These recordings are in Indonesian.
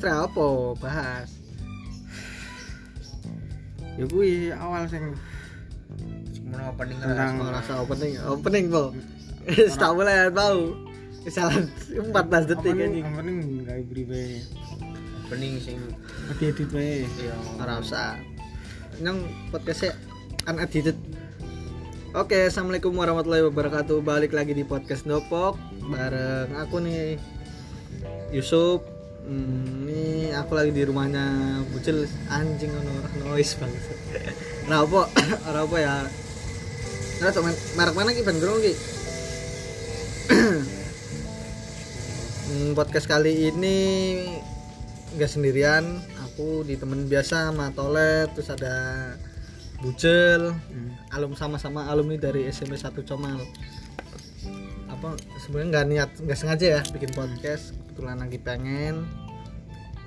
Wis ra apa bahas. ya kuwi awal sing Mana opening Tentang- rasa opening, opening po. Wis tak boleh tahu. Kesalahan 14 detik opening anjing. opening gawe priwe opening sing edit wae iya Ora usah. Nang podcastnya unedited. Oke, assalamualaikum warahmatullahi wabarakatuh. Balik lagi di podcast Dopok bareng aku nih Yusuf. Hmm, ini aku lagi di rumahnya Bucil anjing ono noise banget. Nah, apa? Ora apa ya? Nah, teman merek mana ki ben ki? Hmm, podcast kali ini nggak sendirian aku ditemenin biasa sama Tolet terus ada Bucel alum sama-sama alumni dari SMP 1 Comal apa sebenarnya nggak niat nggak sengaja ya bikin podcast kebetulan lagi pengen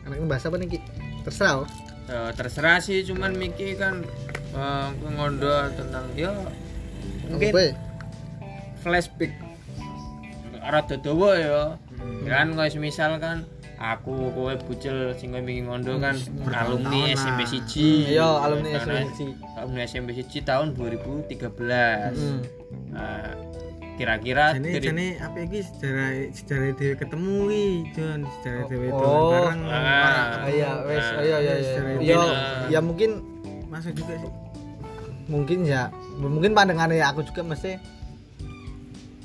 anaknya bahasa apa nih Ki? terserah oh. Eh, terserah sih cuman Miki kan eh, ngondo tentang ya mungkin ya? flashback rada dawa ya kan kayak misal kan aku kowe bucel sing kowe wingi ngondo kan alumni bertahun-tahun SMP lah. siji iya alumni Kan, SMP siji. alumni SMP siji tahun 2013 Hmm. Nah, kira-kira jane dari- jane apa iki? Sejarah sejarah dhewe ketemu iki Jon sejarah dhewe Oh. bareng. Ah. para- Ah, iya wes Nah, oh, iya iya. Iya secara ya mungkin masuk juga sih. mungkin ya. Mungkin pandangannya aku juga mesti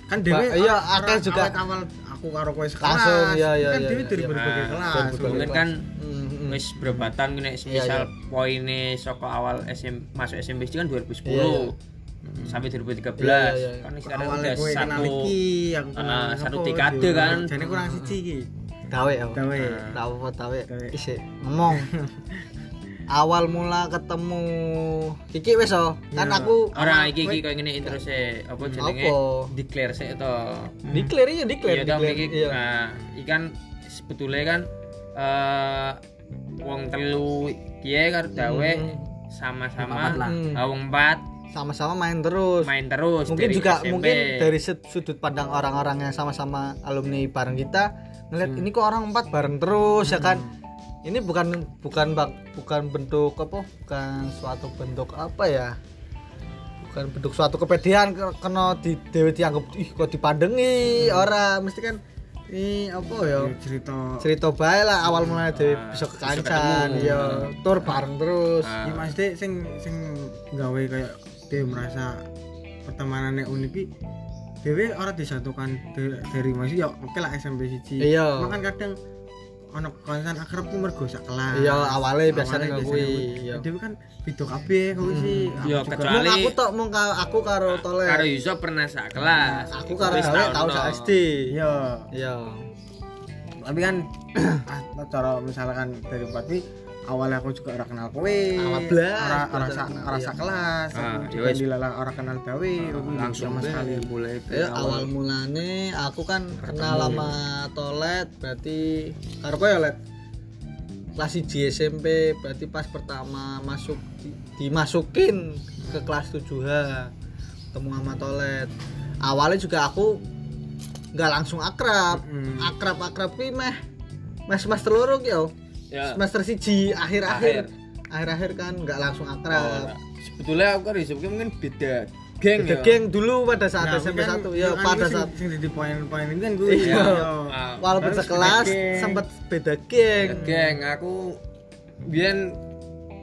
kan Ba- iya, awal- akeh juga. awal aku karo kowe sekelas. Iya, iya, kan iya, dhewe iya. dari berbagai Nah, kelas. Dari mungkin kan Hmm, hmm. wis berbatan nek Iya, misal poinnya soko awal SM masuk SMP itu kan 2010 Iya. sampai 2013 Iya, iya, iya. kan sekarang udah satu iki aku Ah, satu dekade dhewe. kan. jane kurang siji iki gawe aku gawe tahu apa tahu Gawe. isi ngomong awal mula ketemu Kiki wes oh kan aku orang iki iki koyo ngene intro se apa jenenge apa declare se to declare iya declare iya dong declare. iki iya nah ikan sebetulnya kan eh wong telu kiye karo dawe Hmm. sama-sama. Hmm. wong empat sama-sama main terus. Main terus mungkin dari juga SMP. mungkin dari sud- sudut pandang orang-orang yang sama-sama alumni bareng kita ngeliat Hmm. ini kok orang empat bareng terus ya kan? Ini bukan bukan bak bukan bentuk apa? Bukan suatu bentuk apa ya? Bukan bentuk suatu kepedean ke- kena di dewe dianggap ih kok dipandengi orang mesti kan ini apa ya? Cerita. Cerita baik lah awal mulai dewe Ah, bisa bisa kekancan ketemu. ya tur bareng terus. Ah. Iki Mas Dek sing sing gawe kayak dhewe merasa pertemanannya unik iki dhewe ora disatukan dari, dari Mas ya oke lah SMP siji. Iya. Cuma kan kadang ono konsen akrab ki mergo sak kelas. iya awalnya biasanya Awalnya nggak kuwi iya Dhewe kan beda kabeh kuwi sih. Aku Iya, kecuali- aku tok mung ka- aku karo tole karo Yusuf pernah sak kelas aku karo tahun tau sak SD Iya. iya Tapi kan ah, cara misalkan dari empat wi awalnya aku juga ora kenal kowe. Awal blas, ora ora blas sak kenal, ora iya. sak kelas. Ah, Aku ya dilala ora kenal gawe, aku langsung sama sekali. mulai ya awal mulane aku kan kenal sama toilet berarti karo kowe ya let kelas 1 SMP berarti pas pertama masuk di- dimasukin ke kelas 7H ketemu sama toilet awalnya juga aku nggak langsung akrab Mm. akrab akrab ki meh semester loro ki yo ya. Semester siji akhir-akhir. Akhir. akhir-akhir kan nggak langsung Oh, akrab sebetulnya aku Yusuf ki mungkin beda geng beda ya. geng. Dulu pada saat Nah, SMP kan- satu ya kan pada saat sing di poin-poin ini kan gue Iya. Ah, walaupun sekelas sempat beda geng. Beda geng. Aku biyen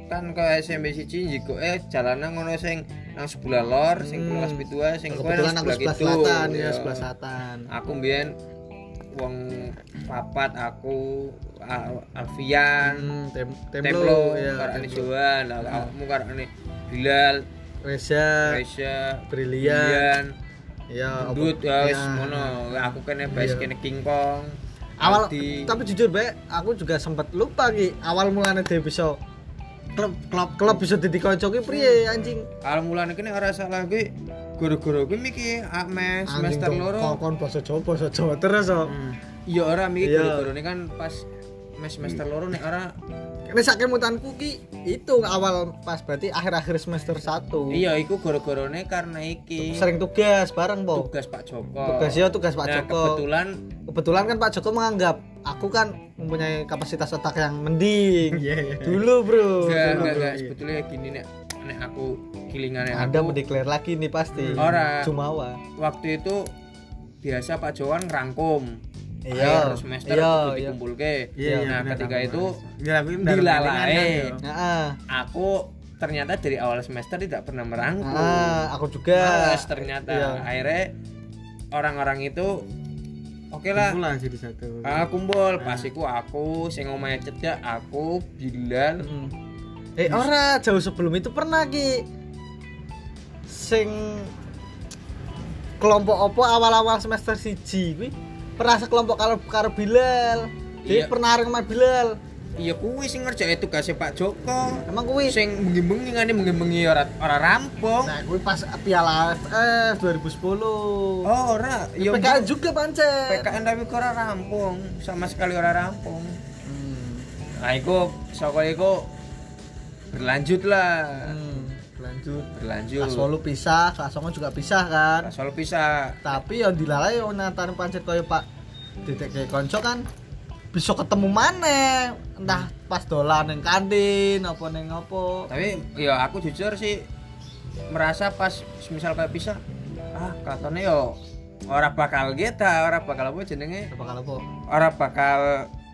kan ke SMP siji njiko eh jalanan ngono sing nang sebelah lor sing Hmm. kelas pitua sing kowe kebetulan nang sebelah selatan ya Iya. sebelah selatan. Aku mbiyen wong papat aku Al- Alfian tem Templo templo ya. Johan lah kamu karo Ani Bilal Reza Resya Brilian ya Dut ya wis ya. ngono aku kene base Iya. kene King Kong awal Aldi. tapi jujur bae aku juga sempat lupa ki awal mulanya dia bisa klub klub klub bisa jadi kanca ki priye anjing Kalau mulane kene ora salah kuwi guru-guru kuwi miki ah, mes semester loro. kon bahasa Jawa bahasa Jawa terus oh Iya ora miki Iya. guru-guru ini kan pas mes semester loro nek ora. Nek sak kemutanku ki itu awal pas berarti akhir-akhir semester 1 iya iku guru-gurune karena iki. Sering tugas bareng po. Tugas Pak Joko. tugas ya tugas Pak Nah, Joko. kebetulan kebetulan kan Pak Joko menganggap aku kan mempunyai kapasitas otak yang mending. Iya, iya. dulu bro. Enggak enggak enggak. Sebetulnya gini nek nek aku kilingannya aku mendeklar lagi nih pasti. Ora. Jumawa. Waktu itu biasa Pak Jowan ngerangkum. Iya, akhir semester iya, kudu iya. dikumpulke. Iya, iya, nah bener, ketika itu dilalai. aku ternyata dari awal semester tidak pernah merangkum. Ah, aku juga. Males ternyata. Iya. akhirnya orang-orang itu oke lah. Kumpulan sih di satu. ah, kumpul. Pas iku aku sing omahe cedak aku Bilal Mm. Eh ora jauh sebelum itu pernah ki sing kelompok opo awal-awal semester siji kuwi pernah sekelompok karo karo Bilal. Dia Iya. pernah areng sama Bilal. iya kuwi sing ngerjain tugasnya Pak Joko Emang kuwi sing bengi-bengi ngene bengi-bengi ora ora rampung Nah, kuwi pas Piala AFF 2010. oh ora iya PKN juga pancen. PKN tapi ora rampung sama sekali ora rampung Hmm. nah iku saka iku berlanjut lah Hmm. Lanjut. berlanjut. 8 pisah, 9 juga pisah kan. soal bisa tapi yang dilalai yang nyatane pancet kaya Pak Dedek kayak konco kan bisa ketemu mana entah pas dolan neng kantin apa neng apa. Tapi ya aku jujur sih merasa pas misal kayak bisa ah katanya yo ora bakal kita ora bakal apa jenenge? Apa kalau apa? Ora bakal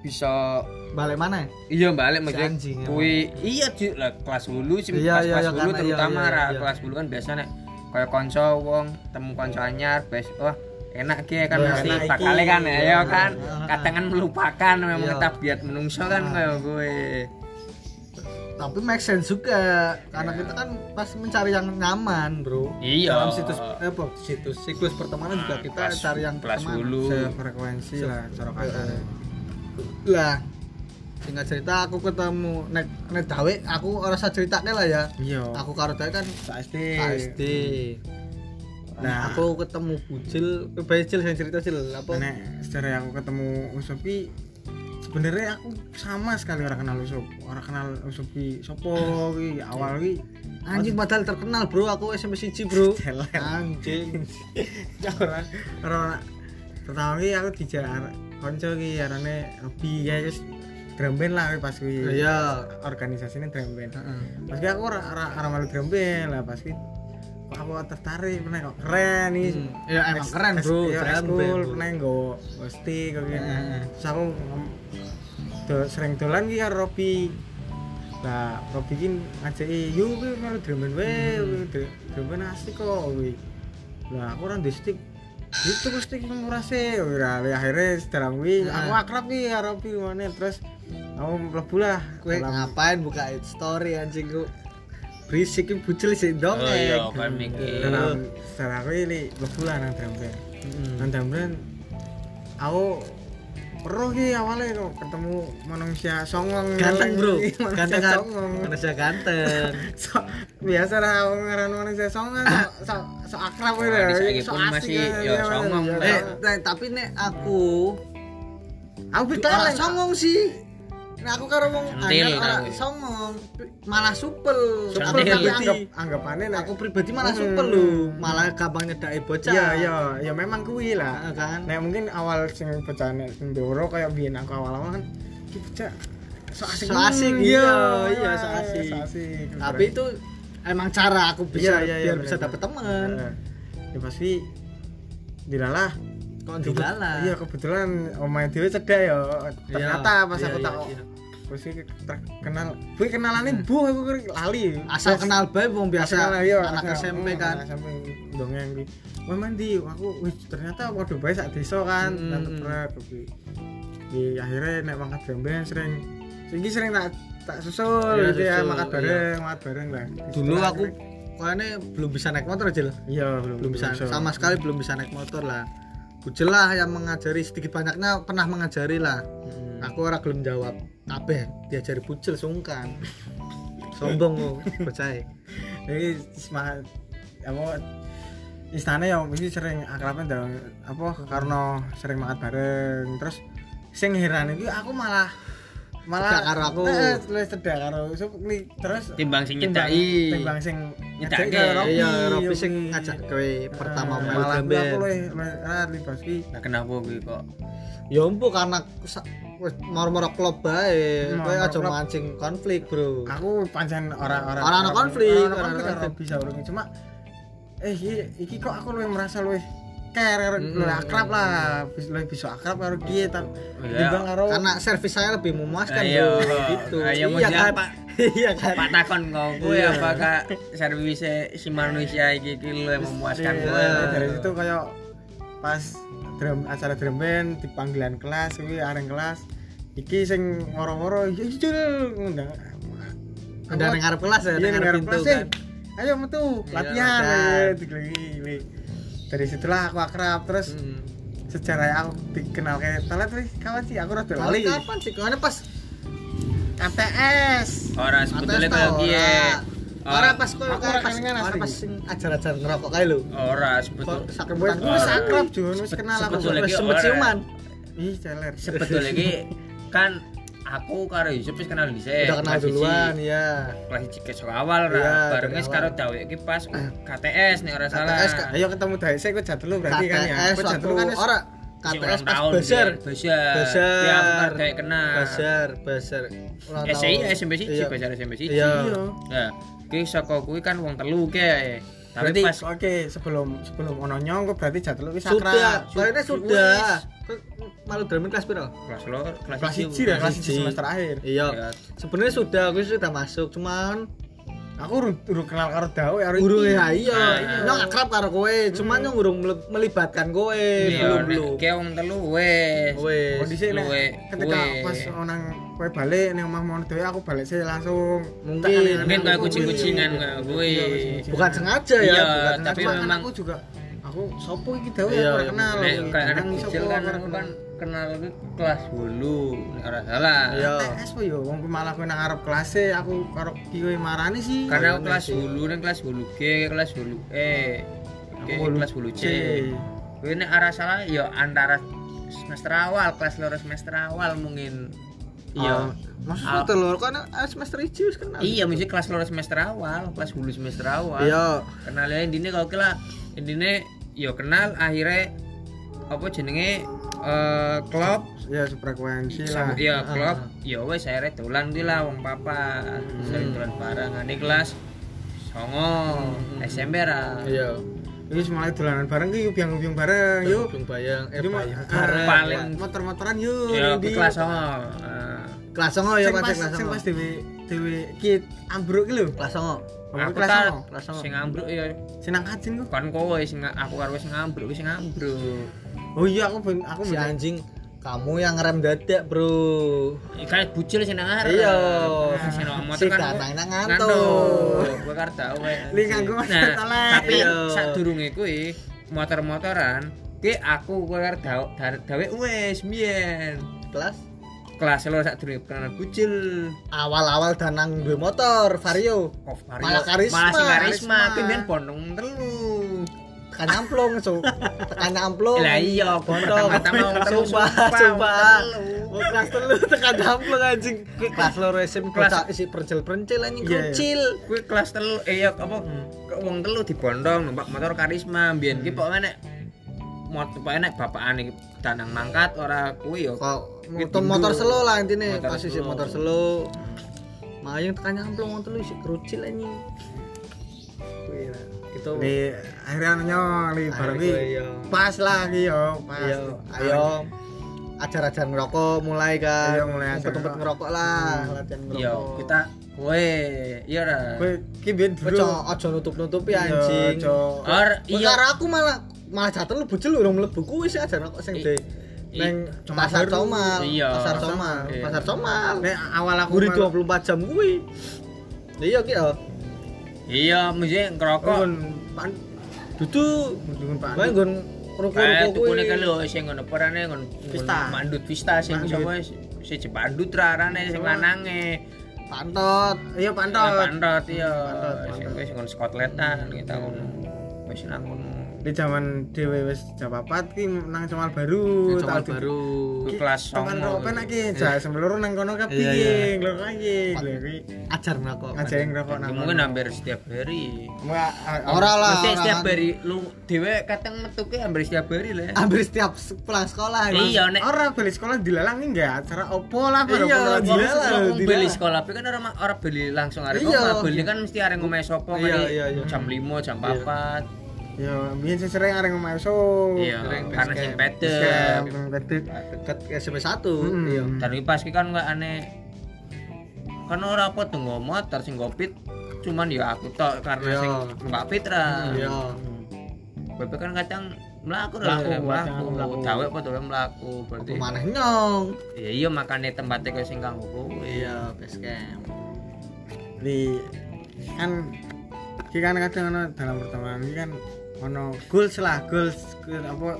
bisa balik mana iya balik Si maksudnya anjing, emang. kui iya Ju. lah kelas dulu sih Iya, iya, kelas iya, dulu karena terutama iya, iya, iya. kelas dulu kan biasanya kayak konco wong temu konco anyar bes wah enak ki kan Iya, mesti enak iki. bakale kan ya Iya, ya kan iya. kadang kan melupakan memang Iya. tabiat menungso kan kayak gue tapi make sense juga karena kita kan pas mencari yang nyaman bro Iya. dalam situs eh, apa situs siklus pertemanan juga kita Kelas- cari yang kelas dulu Sefrekuensi lah cara kata. Lah singkat cerita aku ketemu nek nek dawe aku ora usah ceritake lah ya. Iya. aku karo dawe kan SD. KSD Nah. nah. aku ketemu bujil bujil yang cerita cil apa? Nek secara aku ketemu Usopi sebenarnya aku sama sekali orang kenal Usop orang kenal Usopi sopo ki awal ki anjing padahal terkenal bro. Aku SMP siji bro. Anjing. Orang orang pertama ki aku dijar konco ki arane Robi ya wis drum band lah pas ki iya. Organisasinya drum band Heeh. pas aku ora ora malu drum band lah pas kok aku tertarik pernah kok keren nih Hmm. Ya, emang keren, bro, band, bro. pernah nggo stick kok terus aku sering dolan ki karo Robi. Lah Robi ki ngajaki yuk ki melu drum band wae dr- drum band asik kok kuwi. Lah aku ora ndek stick itu stick nang ora akhirnya setelah kuwi Heeh. aku akrab ki karo mana terus aku mlebu lah Kue dalam- ngapain buka story anjing ku berisik ki bujil sih dong Oh iya, kan mikir. setelah ini mlebu lah nang drum band nang drum band aku perlu ki awalnya kok ketemu manusia songong. Ganteng bro. Manusia ganteng kan? songong. manusia ganteng. So- biasa lah ngaran manusia songong so, so, so akrab gitu. Wah, saiki so asik masih, kan, ya, iya, songong, iya, Mbak. eh. iya. nah, tapi nek aku aku bertanya songong sih Nah, aku karo wong anyar ora songong, malah supel. Supel tapi pribadi. anggap anggapannya nek Aku pribadi malah Hmm. supel lho, malah gampang nyedaki bocah. iya iya ya memang kuwi lah kan. Nek mungkin awal sing bocah nek sing Doro kayak biyen aku awal-awal kan iki bocah so asik. So asik, Hmm, iya, iya, so asik. so asik. Tapi itu emang cara aku bisa Iya, iya, iya, biar bisa dapet teman. Heeh. Ya pasti dilalah. Kok dilalah? Iya kebetulan omae dhewe cedak ya. Ternyata pas Iya, aku iya, tak iya. Wis terkenal. Kuwi kenalane bu aku lali. Asal kenal bae wong biasa kenal, iya, anak asal- SMP hmm, kan. SMP dongeng kuwi. Wah mandi aku wis ternyata padha bae sak desa kan. Hmm, hmm. berat kuwi. Di akhirnya nek mangkat gamben sering iki sering tak tak susul Iya, gitu ya makan iya. bareng, makan bareng lah. Dulu Setelah aku kayaknya belum bisa naik motor Jel. iya belum Belum bisa sama sekali belum bisa naik motor lah. Bujel lah yang mengajari sedikit banyaknya pernah mengajari lah. Hmm. Aku ora gelem jawab. Kabeh diajari bujel sungkan. Sombong kok, percaya. jadi semangat apa istana ya mesti sering akrabnya dalam apa karena sering makan bareng terus sing heran itu aku malah malah karo aku. eh, luwih cedak karo terus timbang sing nyedaki timbang sing Robi, Iya, Robi sing ngajak kowe pertama Ah, malah aku luwih erat libas ki. Nah, kenapa kuwi kok? Ya empu karena moro-moro klub bae. Kowe aja mancing konflik, Bro. Aku pancen orang-orang Ora ana konflik, Ora ora ana ana konflik konflik. Robi saurunge cuma eh iki, iki kok aku luwih merasa luwih care, luwih akrab lah, bisa luwih bisa akrab karo dia tak Iya. timbang karo Karena servis saya lebih memuaskan, Ayo, Bro. Gitu. ayo mau Iya kan? siapa? Iya kan? Pak takon kau gue Iya. apakah servisnya si manusia iki yang memuaskan Iya, gue. dari situ kayak pas drum acara drum band di panggilan kelas kuwi areng kelas iki sing moro-moro ya jujur ngundang Udah ngarep kelas ya, iya ning ngarep kelas kan. eh. ayo metu Iya, latihan digeligi dari situlah aku akrab terus Hmm. sejarah aku dikenal kayak telat wih kawan sih aku rada lali kapan sih? Ke mana pas KTS Orang sebetulnya tau, kie. Ora. Ora pas Aku ora pas pas sing ajar-ajar ngerokok kae lho. Ora sebetulnya Kok sak wis wis Ah. akrab Jun wis kenal aku Wis sempet ciuman. ih celer sebetulnya ki kan aku karo Yusuf wis kenal dhisik. Udah kenal duluan ya. Kelas iki kesok awal Iya, ra. Barengnya dari karo awal. Dawe iki pas KTS nih ora salah. KTS, ayo ketemu dari saya kok jatuh lu berarti kan ya kok waktu jatuh kan wis- ora KTS pas besar. Besar. Besar. Ya aku kan kayak kenal. Besar, besar. SI. SMP Iya. besar SMP siji. Iya. Iya ki saka kuwi kan wong telu ke. Tapi berarti pas oke sebelum sebelum ono nyong kok berarti jatuh lu wis Sudah, akrab kayaknya sudah. Kok Malu dramin kelas piro? kelas lo kelas kelas siji, siji ya kelas siji. siji semester akhir Iya. Ya, Sebenarnya sudah, aku sudah masuk, cuman aku urung urung kenal karo Dawe karo Urung ya iya, Nah. nyong akrab karo kowe, cuman nyong urung mele- melibatkan kowe, Iya, belum belum. ki wong telu wes. Kondisi nek ketika pas onang kowe balik ning omah mau Dawe aku balik sih langsung Mungkin. Mungkin kayak aku, kucing-kucingan iya. kayak gue. Iya. Bukan sengaja ya, Iya, bukan tapi memang- aku juga aku sopo iki Dawe Iya, aku ora iya, kenal Nek kayak kecil kan kenal. kenal itu kelas 10 nek ora salah. Iya. TS po yo wong malah kowe nang arep kelas aku karo kiwe marani sih Karena aku kelas. 10 nang kelas 10 G, kelas 10 E. Oke, Aku kelas 10 C. Kowe nek arah salah ya antara semester awal, kelas loro semester awal mungkin. Iya. Maksudnya Ah. telur kan ah, semester 1 wis kenal. Iya, mesti kelas loro semester awal, kelas 10 semester awal. Iya. kenalnya intinya kalau kira intinya yo kenal akhirnya apa jenenge eh klub ya sefrekuensi lah ya Ah. klub ya wes akhirnya dolan di lah wong papa sering dolan bareng ini kelas songo SMP ra Iya. Wis mulai dolanan bareng ki yuk biang-biang bareng yuk Yuk bayang eh Yuk, bayang. ah, Bareng. paling motor-motoran yuk ya di- ke kelas songo Ah. kelas songo ya sing pas kelas sing songo. pas dewe dewe ki ambruk ki lho Kelas songo. Aku kelas kan songo. Kelas songo. sing ambruk ya sing nang kajin ku kan kowe sing aku karo sing ambruk wis sing ambruk oh iya aku ben aku Si ben anjing kamu yang ngerem dadak, Bro. Kayak bucil sing nang arep. Iya. Sing nang motor Si kan. datang nang ngantuk. Gue kan tau Nah, telek. tapi Iya. sadurunge kuwi motor-motoran ki aku karo daw- dar- dawe wis mbiyen. Kelas Kelas loro sadurunge kenal bucil. awal-awal danang duwe motor Vario. Kok Malah karisma, Malah sing karisma, ki mbiyen pondong telu. Tekan nyamplung, so. Tekan nyamplung. Lah iya, telu, Sumpah, sumpah, kelas telu tekan nyamplung anjing. Kelas loro SMP Kelas- isi percil-percil anjing Iya, iya. kecil. Kuwi kelas telu eh ya apa wong telu dibondong numpak motor karisma mbiyen ki pokoke nek motor pokoke nek bapakane danang mangkat ora kuwi ya Kok motor, selo lah intine, pas isi motor selo. Mayang tekan nyamplung wong telu isi kerucil anjing. Kuwi. Itu Li akhirnya nyong li iya. pas lagi yo pas Ayo, ayo ajar-ajar ngerokok mulai kan. Iya, mulai ngerokok lah, latihan ngerokok. ya kita kowe iya ora kowe ki ben Ojo dulu ojo nutup-nutupi Iya, anjing. ojo. Iya. iya aku malah malah jatuh lu bocil urung mlebu kuwi sih ajar ngerokok sing I- de i- neng pasar comal. Iya, pasar comal, iya. pasar comal. nek awal aku Guri malah- 24 jam kuwi. Iya ki ya. Iya mesti ngerokok Kon pan Dudu mendungan Pak Kowe Andi. nggon eh tukune kuwi. kan lho sing ngono perane Vista. mandut sing Mandut. sapa sing jepandut ra arane sing lanange Pantot. iya Ya, pantot Pantot iya. Pantot, Sing pantot. wis ngon skotletan kita ngono. Wis nang ngono. Di zaman dhewe wis jawapat ki nang Cemal baru Cemal baru Ke kelas Tekan songo. rokok penak ki, ja semeluruh nang kono Iya, kepiye, iya. lho kaya, lho ki ajar ngerokok ngajarin rokok nang. mungkin hampir setiap hari ora lah Mesti ora setiap kan. hari lu dhewe kadang metuke hampir setiap hari lah hampir setiap se- pulang sekolah Mas. iya nek Ora beli sekolah dilalang enggak acara opo lah Iya, tidak. beli sekolah tapi kan orang orang beli langsung hari Iya. kok beli kan mesti arek ngomeh sapa kan Iya, iya, iya. jam 5 jam Iya. 4 Ya, biyen sing sering areng omahe so. iya karena sing camp. pedek Scam, pedek. dekat SMP 1 Hmm. iya dan iki pas ki kan nggak aneh kan ora apa tuh motor sing ngopit cuman ya aku tok karena Iya. sing Mbak Fitra iya Bebe kan kadang melaku lah melaku mlaku. dawe apa tuh melaku berarti maneh nyong ya iya makanya tempatnya kau sing kanggo kowe iya base camp Di kan ki kan kadang dalam pertemanan iki kan ono goals lah, goals apa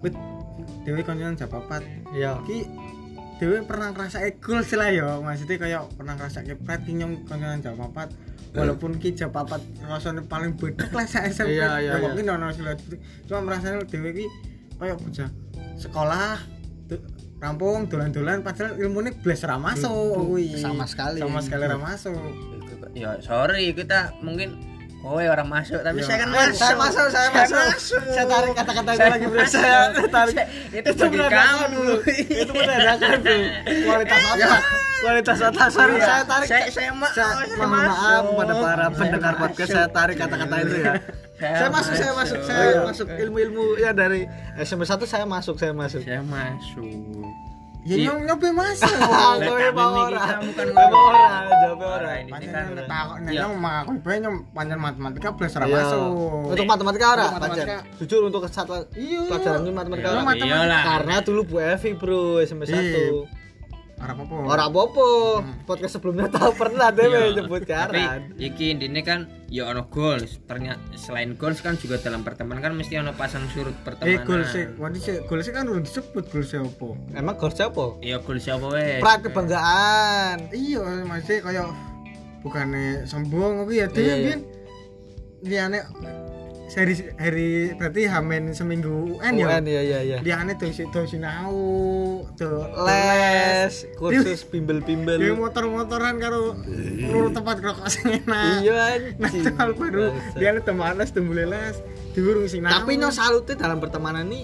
wit dhewe kancan jam 4. iya Ki dhewe pernah ngrasake goals lah ya, maksudnya kayak pernah ngrasake pride ki nyong kancan jam 4. Walaupun ki jam 4 rasane paling bedek lah sak SMP. Iya, iya, Ya, mungkin ono sila cuma merasane dhewe ki kayak bocah sekolah tu- rampung dolan-dolan padahal ilmune blas ra masuk kuwi. sama sekali Sama sekali ra masuk. ya sorry kita mungkin kowe orang masuk tapi Ya. saya kan masuk saya masuk, saya masuk. Saya tarik kata-kata itu lagi, bro. Saya tarik. itu bagi menandakan, kamu bro. Itu menandakan, bro. Kualitas otak. Kualitas otak. Sorry, Iya. saya tarik. saya saya ma Saya saya mohon masuk. maaf kepada para pendengar Saya podcast saya tarik kata-kata itu ya. Saya masuk, saya masuk, saya Iya. masuk ilmu-ilmu ya dari SMP 1 saya masuk, saya masuk. saya masuk Ya nyong nyobe kowe mau ini ora. bukan Kowe mau ora, jawab ora. Ora, ini Pancen kan nek takok nek nyong mangakon bae nyong pancen matematika blas ra Iya. masuk. Untuk matematika ora, pancen. Jujur untuk satu Iya. pelajaran matematika Iya, ora. Karena dulu Bu Evi, Bro, SMP 1. Iya. Ora apa-apa. Ora apa-apa. Podcast sebelumnya tahu pernah deh Iya. nyebut tapi karan. iki intine kan ya ono goals ternyata selain goals kan juga dalam pertemanan kan mesti ono pasang surut Eh pertemanan goal sih, wadi sih goal sih kan udah disebut goal sih apa? Emang goals apa? iya goals apa wes Pride kebanggaan. Iya, masih kayak bukannya sombong oke ya Iya, dia iya. kan liane hari hari berarti hamen seminggu UN ya. UN iya iya iya. Liane tuh si tuh sinau tuh Les, kursus bimbel-bimbel. dia motor-motoran karo luru tempat rokok sing enak. Iya Nah, anjing. hal baru dia ada teman les temu les diurung sinau. Tapi nyong salute dalam pertemanan ini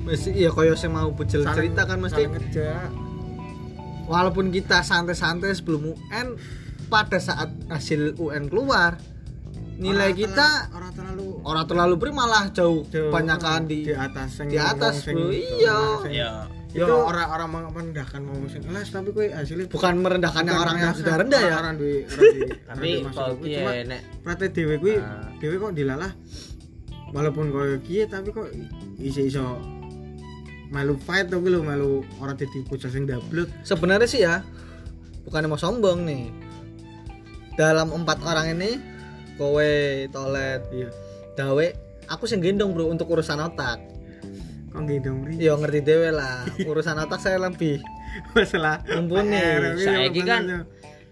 mesti iya koyo sing mau bujel Saling- cerita kan mesti kerja. walaupun kita santai-santai sebelum UN pada saat hasil UN keluar nilai Orang kita terlalu- orang terlalu orang terlalu beri malah jauh, jauh, banyakan di di atas di atas, bro. Iya. iya itu Yo. orang-orang merendahkan mau sing les tapi kue hasilnya bukan merendahkan yang orang yang sudah rendah ya orang di orang di tapi orang di kalau cuma nek prate dewe kuwi Ah. dewe kok dilalah walaupun koyo kiye tapi kok iso iso melu fight tuh lho melu orang dadi bocah sing dablek sebenarnya sih ya bukan mau sombong nih dalam empat orang ini kowe toilet iya. Dawe aku sing gendong bro untuk urusan otak. Kok gendong ri? Yo ngerti dewe lah. Urusan otak saya lebih masalah Mumpuni. PR, Saiki kan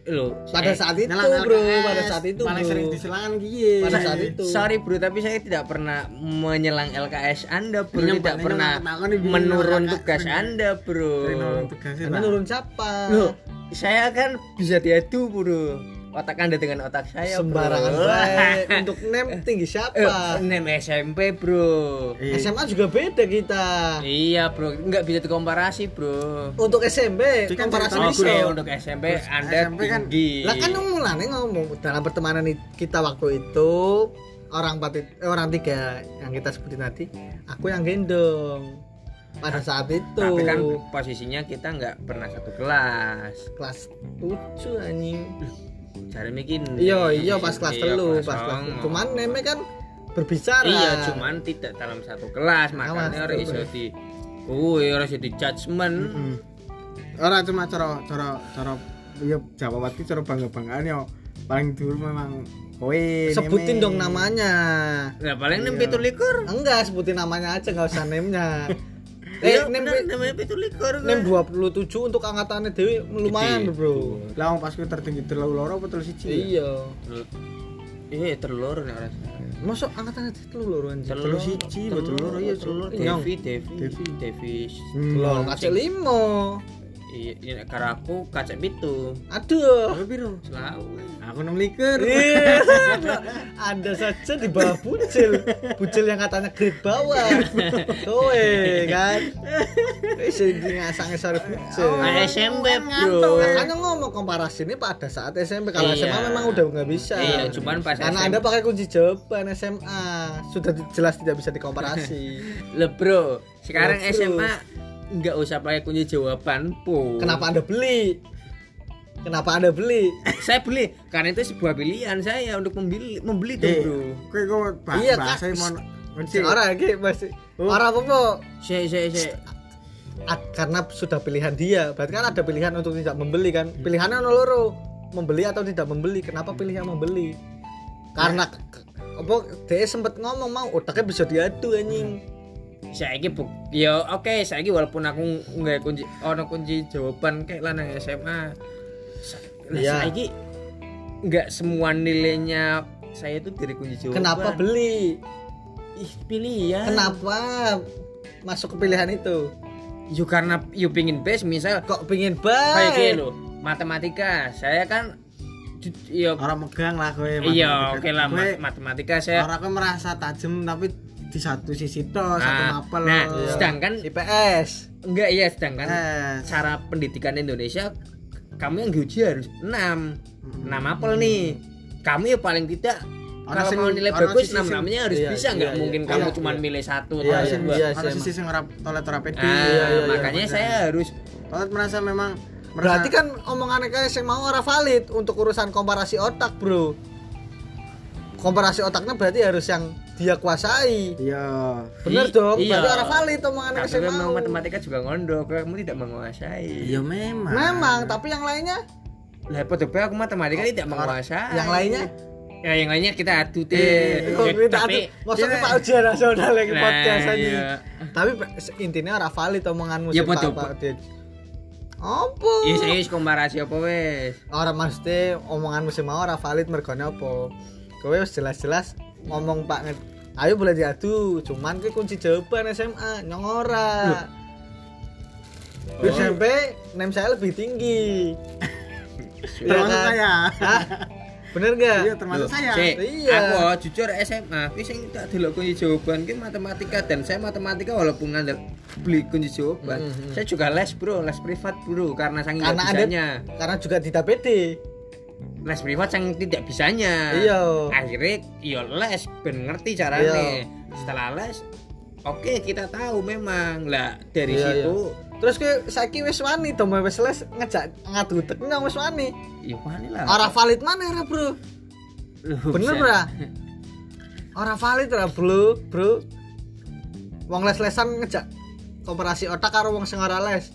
lo pada saat itu Nyelang bro LKS, pada saat itu paling bro. sering diselangan kiye. Pada saat itu. sorry bro tapi saya tidak pernah menyelang LKS anda bro. Tidak pernah menurun tugas LKS. anda bro. Sering nolong tugasnya Anda Pak. nurun siapa? Loh, saya kan bisa diadu bro otak anda dengan otak saya sembarangan bro. baik. Untuk nem tinggi Eh, siapa nem SMP bro. Iya. SMA juga beda kita. Iya bro. Nggak bisa dikomparasi bro. Untuk SMP kan komparasi bisa. untuk SMP Terus anda SMP kan- tinggi. Lah kan yang mulane ngomong dalam pertemanan kita waktu itu orang empat eh, orang tiga yang kita sebutin tadi aku yang gendong pada saat itu. tapi kan posisinya kita nggak pernah satu kelas. Kelas 7 anjing cari bikin iya iya pas kelas Iya, telu pas kelas cuman neme kan berbicara. Iya cuman tidak dalam satu kelas makanya harus iso di kuwi harus di judgement. Mm. Ora cuma cara cara cara ya Jawa Wati cara bangga-banggaan ya. Paling dulu memang kowe sebutin Neme. dong namanya. Nah paling nem pitu likur. Enggak sebutin namanya aja nggak usah nemnya eh eh nem namanya pitu likur nem 27 untuk angkatannya Dewi lumayan bro Lah pas kowe tertinggi terlalu loro apa terlalu siji? iya iya telur nih orang Masuk angkatan telu loro anjir. Telu siji, betul loro, iya, telu. Devi Devi Devi. Devi Lho, kacek limo. Iya iya karo aku kacek pitu Aduh. Tapi piro? selawe Aku 6 liker. Iya, ada saja di bawah bucil, bucil yang katanya grade bawah. Kowe kan. Wis iki ngasange sore bucil. Nah, SMP Bro, bro makanya ngomong komparasi ini pada saat SMP kalau Iya. SMA memang udah nggak bisa. Iya, cuman pas karena SMP. anda pakai kunci jawaban SMA sudah jelas tidak bisa dikomparasi. Le bro, sekarang. SMA nggak usah pakai kunci jawaban po. Kenapa anda beli? Kenapa anda beli? Saya beli karena itu sebuah pilihan saya untuk membeli membeli tuh Eh, bro. Kowe kok Iya, bahasa mon iki masih Oh. orang apa Saya saya saya Ad- karena sudah pilihan dia. Berarti kan ada pilihan untuk tidak membeli kan. Pilihannya ono loro membeli atau tidak membeli. Kenapa pilih yang membeli? Karena k- apa dia sempet ngomong mau otaknya bisa diadu anjing saya ini buk ya oke saya ini walaupun aku nggak kunci ono kunci jawaban kayak lanang SMA sa- Iya. saya ini nggak semua nilainya saya itu dari kunci jawaban. Kenapa beli? Ih pilihan. Kenapa masuk ke pilihan itu? Yuk karena yuk pingin base misal kok pingin kayak gini baik loh matematika. Saya kan ju- ya Orang megang lah kowe. iya oke lah mat- matematika saya Orang kowe merasa tajam tapi di satu sisi toh, satu Nah, mapel. nah, Iya. sedangkan IPS enggak ya sedangkan Eh, cara pendidikan Indonesia kamu yang diuji harus 6 6 apel nih kamu ya paling tidak kalau sing- mau nilai bagus sisi 6 sing- namanya harus iya, bisa nggak iya, mungkin iya, kamu iya, cuma iya. milih satu Iya, atau iya, dua iya. ada sisi sing ora tolet ora pede. Ah, Iya, iya, iya. makanya saya harus Tolet merasa memang merasa berarti kan kayak saya mau orang valid untuk urusan komparasi otak bro komparasi otaknya berarti harus yang dia kuasai iya. bener I- dong iya. berarti orang valid omongannya tapi saya memang matematika juga ngondo kamu tidak menguasai Iya memang. memang tapi yang lainnya lah pada aku matematika tidak menguasai yang lainnya ya yang lainnya kita adu Eh, deh Oh, Ya, kita tapi maksudnya Iya. pak ujian nasional yang Nah, podcast aja iya. tapi intinya orang valid omonganmu Ya, betul. Dit. apa ya saya wis komparasi apa wes orang maksudnya omonganmu sih mau orang valid mergone apa kowe wis jelas-jelas ngomong pak Nget, ayo boleh diadu cuman ke kunci jawaban SMA nyong ora Di SMP nem saya lebih tinggi Iya Termasuk kan? saya. Hah? bener gak Iya, termasuk Loh, saya. Sik, Iya. Aku oh, jujur SMA, kuwi sing tak delok kunci jawaban ki matematika dan saya matematika walaupun ngandel beli kunci jawaban, Mhm. saya juga les, Bro, les privat, Bro, karena saking karena ada karena juga tidak pede Les privat saking tidak bisanya. Iya. Akhirnya iya les ben ngerti caranya. Setelah les Oke, kita tahu memang. Lah, dari Iya, situ terus ke saiki wis wani to wis les ngejak ngadu tek nyong wis wani ya wani lah. ora valid mana ora bro Loh, bener bisa. bra ora valid ora bro bro wong les-lesan ngejak komparasi otak karo wong sing ora les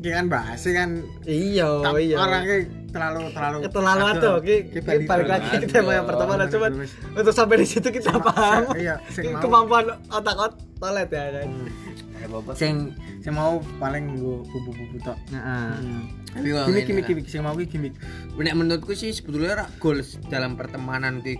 Ki kan bahas kan iya tak- iya orangnya terlalu terlalu terlalu atuh ki ki balik lagi ke tema yang pertama. Nah, coba untuk sampai di situ kita paham. Iya, kemampuan otak ot toilet ya kan sing sing mau paling nggo bumbu-bumbu tok. Heeh. Tapi kok Gimik gimik lah. gimik sing mau gimik. Nek menurutku sih sebetulnya rak goals dalam pertemanan ki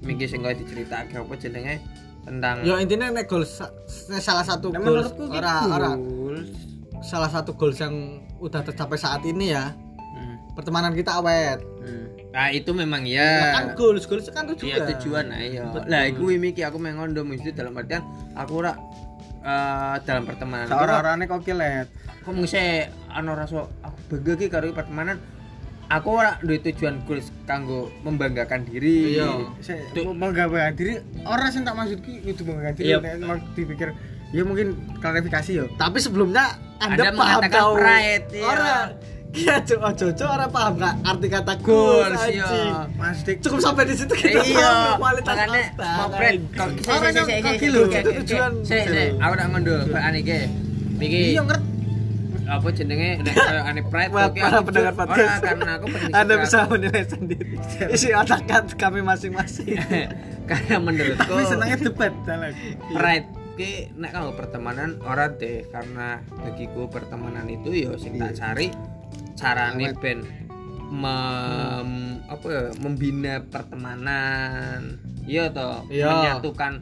mikir sing kaya diceritake. Apa jenenge? Tentang Ya intinya nek goals sa- salah satu Nah, goals menurutku ki ora ora. goals. salah satu goals yang udah tercapai saat ini ya. Pertemanan kita awet. Hmm. Nah, itu memang Nah, ya. kan goals goals kan tujuan. Iya tujuan nah iya. Betul. Lah iku miki aku mengondo mesti dalam artian aku ora eh, dalam pertemanan. Seorang-orangnya kok kilet. Kok mesti ana rasa aku bangga ki karo pertemanan. Aku ora duwe tujuan goals kanggo membanggakan diri. Iya. Menggawe diri orang sing tak maksud ki itu menggawe diri Iya. nek mau dipikir ya mungkin klarifikasi yo. Tapi sebelumnya Anda, Anda paham mengatakan pride, iya. Orang Iya, cok, ojo, cok, orang paham gak arti kata Goals, goals, iya. anjing. Mas Dik Cukup sampai di situ kita iya, kualitas makanya anjing. kok Orang kaki lho, tujuan. Sik, sik, aku tak ngondo bahan iki. Iki Iya ngerti. apa jenenge nek kaya ane pride oke, para pendengar podcast. ora, karena aku pengen Anda bisa menilai sendiri isi otak kami masing-masing. karena menurutku Tapi senangnya debat salah. pride ki nek kanggo pertemanan ora deh karena bagiku pertemanan itu ya sing tak cari carane ben mem- apa ya membina pertemanan iya toh Iya. menyatukan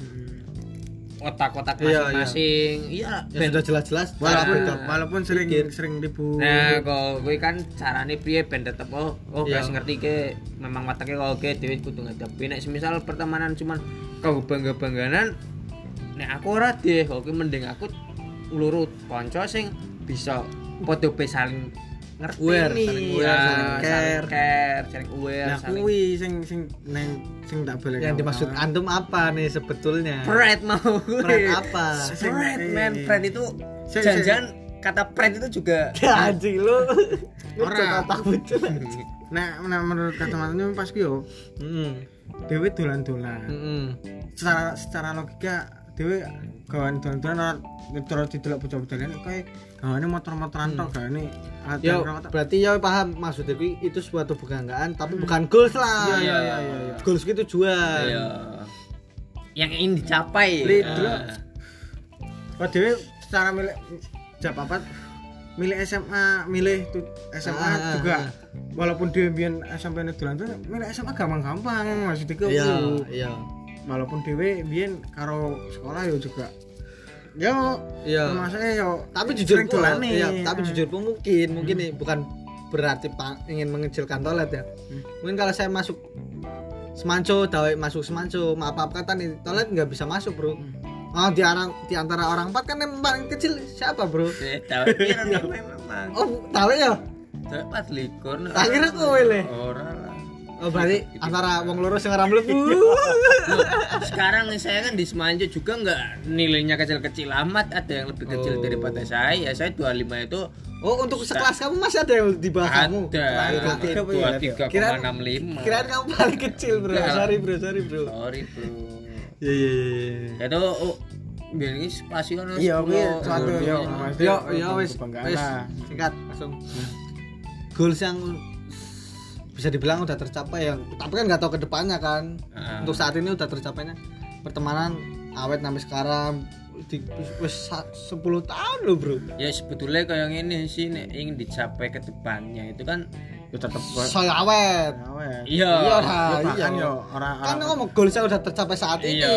otak-otak Iya, masing-masing iya Ya ben- sudah jelas-jelas walaupun cara beda. walaupun sering pikir. sering ribut Nah, kok kowe kan carane piye ben tetep oh oh Iya. guys ngerti ke memang watake kok oke dhewe kudu ngadepi nek semisal pertemanan cuman kau bangga-bangganan nek aku ora deh oke mending aku lurut kanca sing bisa padha be saling ngerti Aware, nih saling aware, ya, saling care. care saling aware nah saling kuwi sing sing neng sing tak boleh yang dimaksud antum apa nih sebetulnya pride mau Pride apa? pride man pride itu jangan kata pride itu juga Ya, anjing lu Ora. otak betul nah, nah menurut kacamatanya pas yo Heeh. dewe dolan-dolan Heeh. secara secara logika dewe gawan dolan-dolan terus didelok bocah-bocah lain kayak gawane motor-motoran tok gawane Ya, atan berarti ya paham maksudnya itu, itu suatu kebanggaan tapi bukan goals lah. Iya, iya, iya, iya, iya. Goals itu tujuan. Iya. yang ingin dicapai Li, Ah. dulu. Kok dhewe secara milih jam apa milih SMA milih tuh SMA Ah, ah, juga ah. walaupun dia biyen SMP ini dolan tuh milih SMA gampang-gampang maksudnya Iya, iya. Walaupun dhewe biyen karo sekolah ya juga yo Iya. termasuknya yo Tapi jujur pun, dolan nih. iya, tapi jujur pun mungkin, mungkin nih bukan berarti pa- ingin mengecilkan toilet ya. Mungkin kalau saya masuk semanco, dawai masuk semanco, maaf maaf kata nih toilet nggak bisa masuk bro. Oh di orang di antara orang empat kan yang paling kecil siapa bro? Eh, tahu iya memang Oh tahu ya? dapat likur nah. Akhirnya kowe le. ora lah Oh berarti antara wong loro sing ora mlebu. Loh, sekarang nih saya kan di Semanjo juga nggak nilainya kecil-kecil amat ada yang lebih kecil Oh. daripada saya saya 25 itu Oh untuk sekelas kamu masih ada yang di bawah kamu? ada dua tiga Kirain- enam lima Kirain kamu paling kecil bro. Enggak. Sorry bro, sorry bro. sorry bro Iya iya iya. itu oh, biar ini spasi kan iya yo Yo yo wis kebanggaan wis lah. singkat langsung. Goals yang bisa dibilang udah tercapai ya. Tapi kan nggak tahu ke depannya kan. Ah. Untuk saat ini udah tercapainya pertemanan awet sampai sekarang di wis 10 tahun loh bro. ya sebetulnya kayak ini sih nek ingin dicapai ke depannya itu kan yo tetep Saya awet. iya Iya, yo iya. yo orang Kan ngomong goalsnya udah tercapai saat ini. Iya,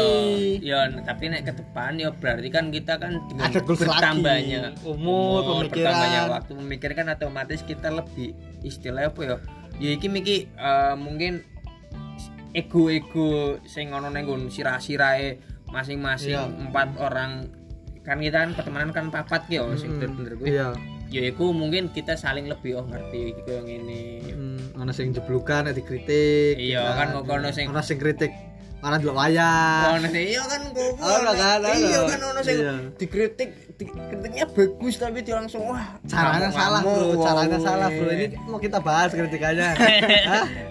iya, tapi nek ke depan ya berarti kan kita kan dengan Ada goals bertambahnya lagi. Umur, pemikiran. bertambahnya waktu memikirkan otomatis kita lebih istilah apa ya? Ya iki miki eh, mungkin ego-ego sing ning nggon sirah-sirahe masing-masing Iya. empat orang kan kita kan pertemanan kan papat ki yo sing bener-bener kuwi. Iya. Ya iku mungkin kita saling lebih oh ngerti iki koyo ngene. Hmm, ana sing jeblukan, dikritik. Iya, kan kok ono sing Ana sing kritik, ana delok wayah. ono iya kan kok Ono kan, iya kan ono sing Iya. dikritik di- kritiknya bagus tapi dia langsung wah Caranya salah, Bro. Caranya wow, salah, Bro. Ini mau kita bahas kritikannya.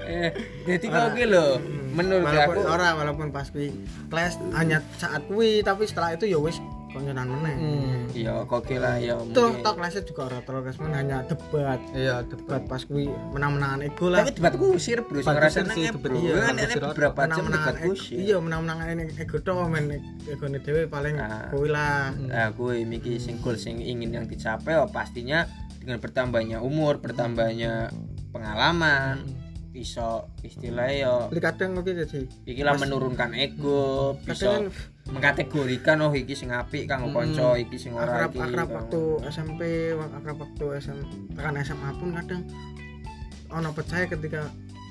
Eh jadi kok ki lho menurut walaupun aku ora walaupun pas kuwi kelas hanya saat kuwi tapi setelah itu ya wis konyonan meneh. Hmm. iya kok lah ya tuh tok kelasnya juga ora terlalu kelas hanya debat. Iya, debat. Pas kuwi menang-menangan ego lah. Tapi debat kusir bro sing kusir rasanya sih, nge- debat. Bro iya, kan ini kusir beberapa jam menang-menangan debat ego. kusir iya menang-menangan ini ego tok men egone dhewe paling Ah. kuwi lah. Nah, gue miki sing goal sing ingin yang dicapai oh, pastinya dengan bertambahnya umur, bertambahnya pengalaman, bisa istilahnya ya Jadi kadang oke jadi iki lah menurunkan ego, bisa mengkategorikan oh iki sing apik kanggo kanca, iki sing ora akrab iki. akrab waktu SMP akrab waktu SM tekan SMA pun kadang ono percaya ketika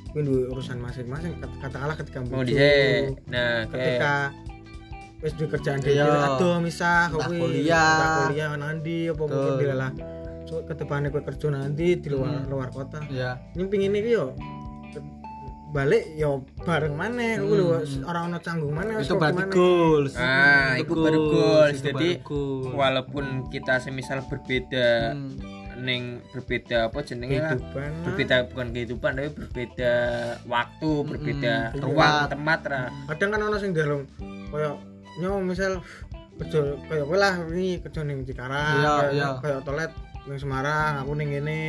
kuwi urusan masing-masing Kat- katakanlah ketika mau bojo, dhisik. Nah, ketika wis duwe kerjaan Iya. dhewe aduh misah kuwi kuliah. kuliah nanti apa mungkin dilalah so, ke depannya kowe kerja nanti di luar Hmm. luar kota Iya. ini pingin iki yo balik yo bareng mana Hmm. lho orang ono canggung mana Itu berarti goals. Ah, Itu itu baru goals. Jadi, goals. walaupun kita semisal berbeda Hmm. ning berbeda apa jenenge lah kehidupan lah. berbeda bukan kehidupan tapi berbeda waktu berbeda Mm-mm. ruang Tempat. tempat lah kadang kan ono sing dalam kaya nyo misal kerja kaya kowe lah ini kerja ning Cikarang Iya, kaya- iya. kaya toilet ning Semarang aku ning ngene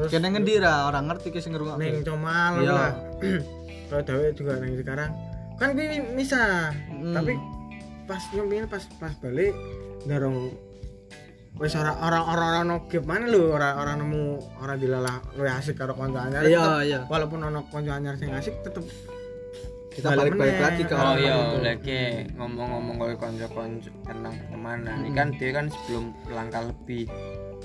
terus Kene ngendi ra orang ngerti ki sing ngrungokne. ning Comal Iya. lah kaya dhewe juga ning Cikarang kan kuwi misah Hmm. tapi pas nyempin pas pas balik darong wis ora ora ora ora ono gap mana lho ora ora nemu ora dilalah luwih asik karo kanca anyar Iya, tetep- iya. walaupun ono kanca anyar sing asik tetep kita Balik balik-balik meneh. lagi ke Oh orang iya, lagi ngomong-ngomong kalau konco-konco tentang pertemanan, ini kan dia kan sebelum langkah lebih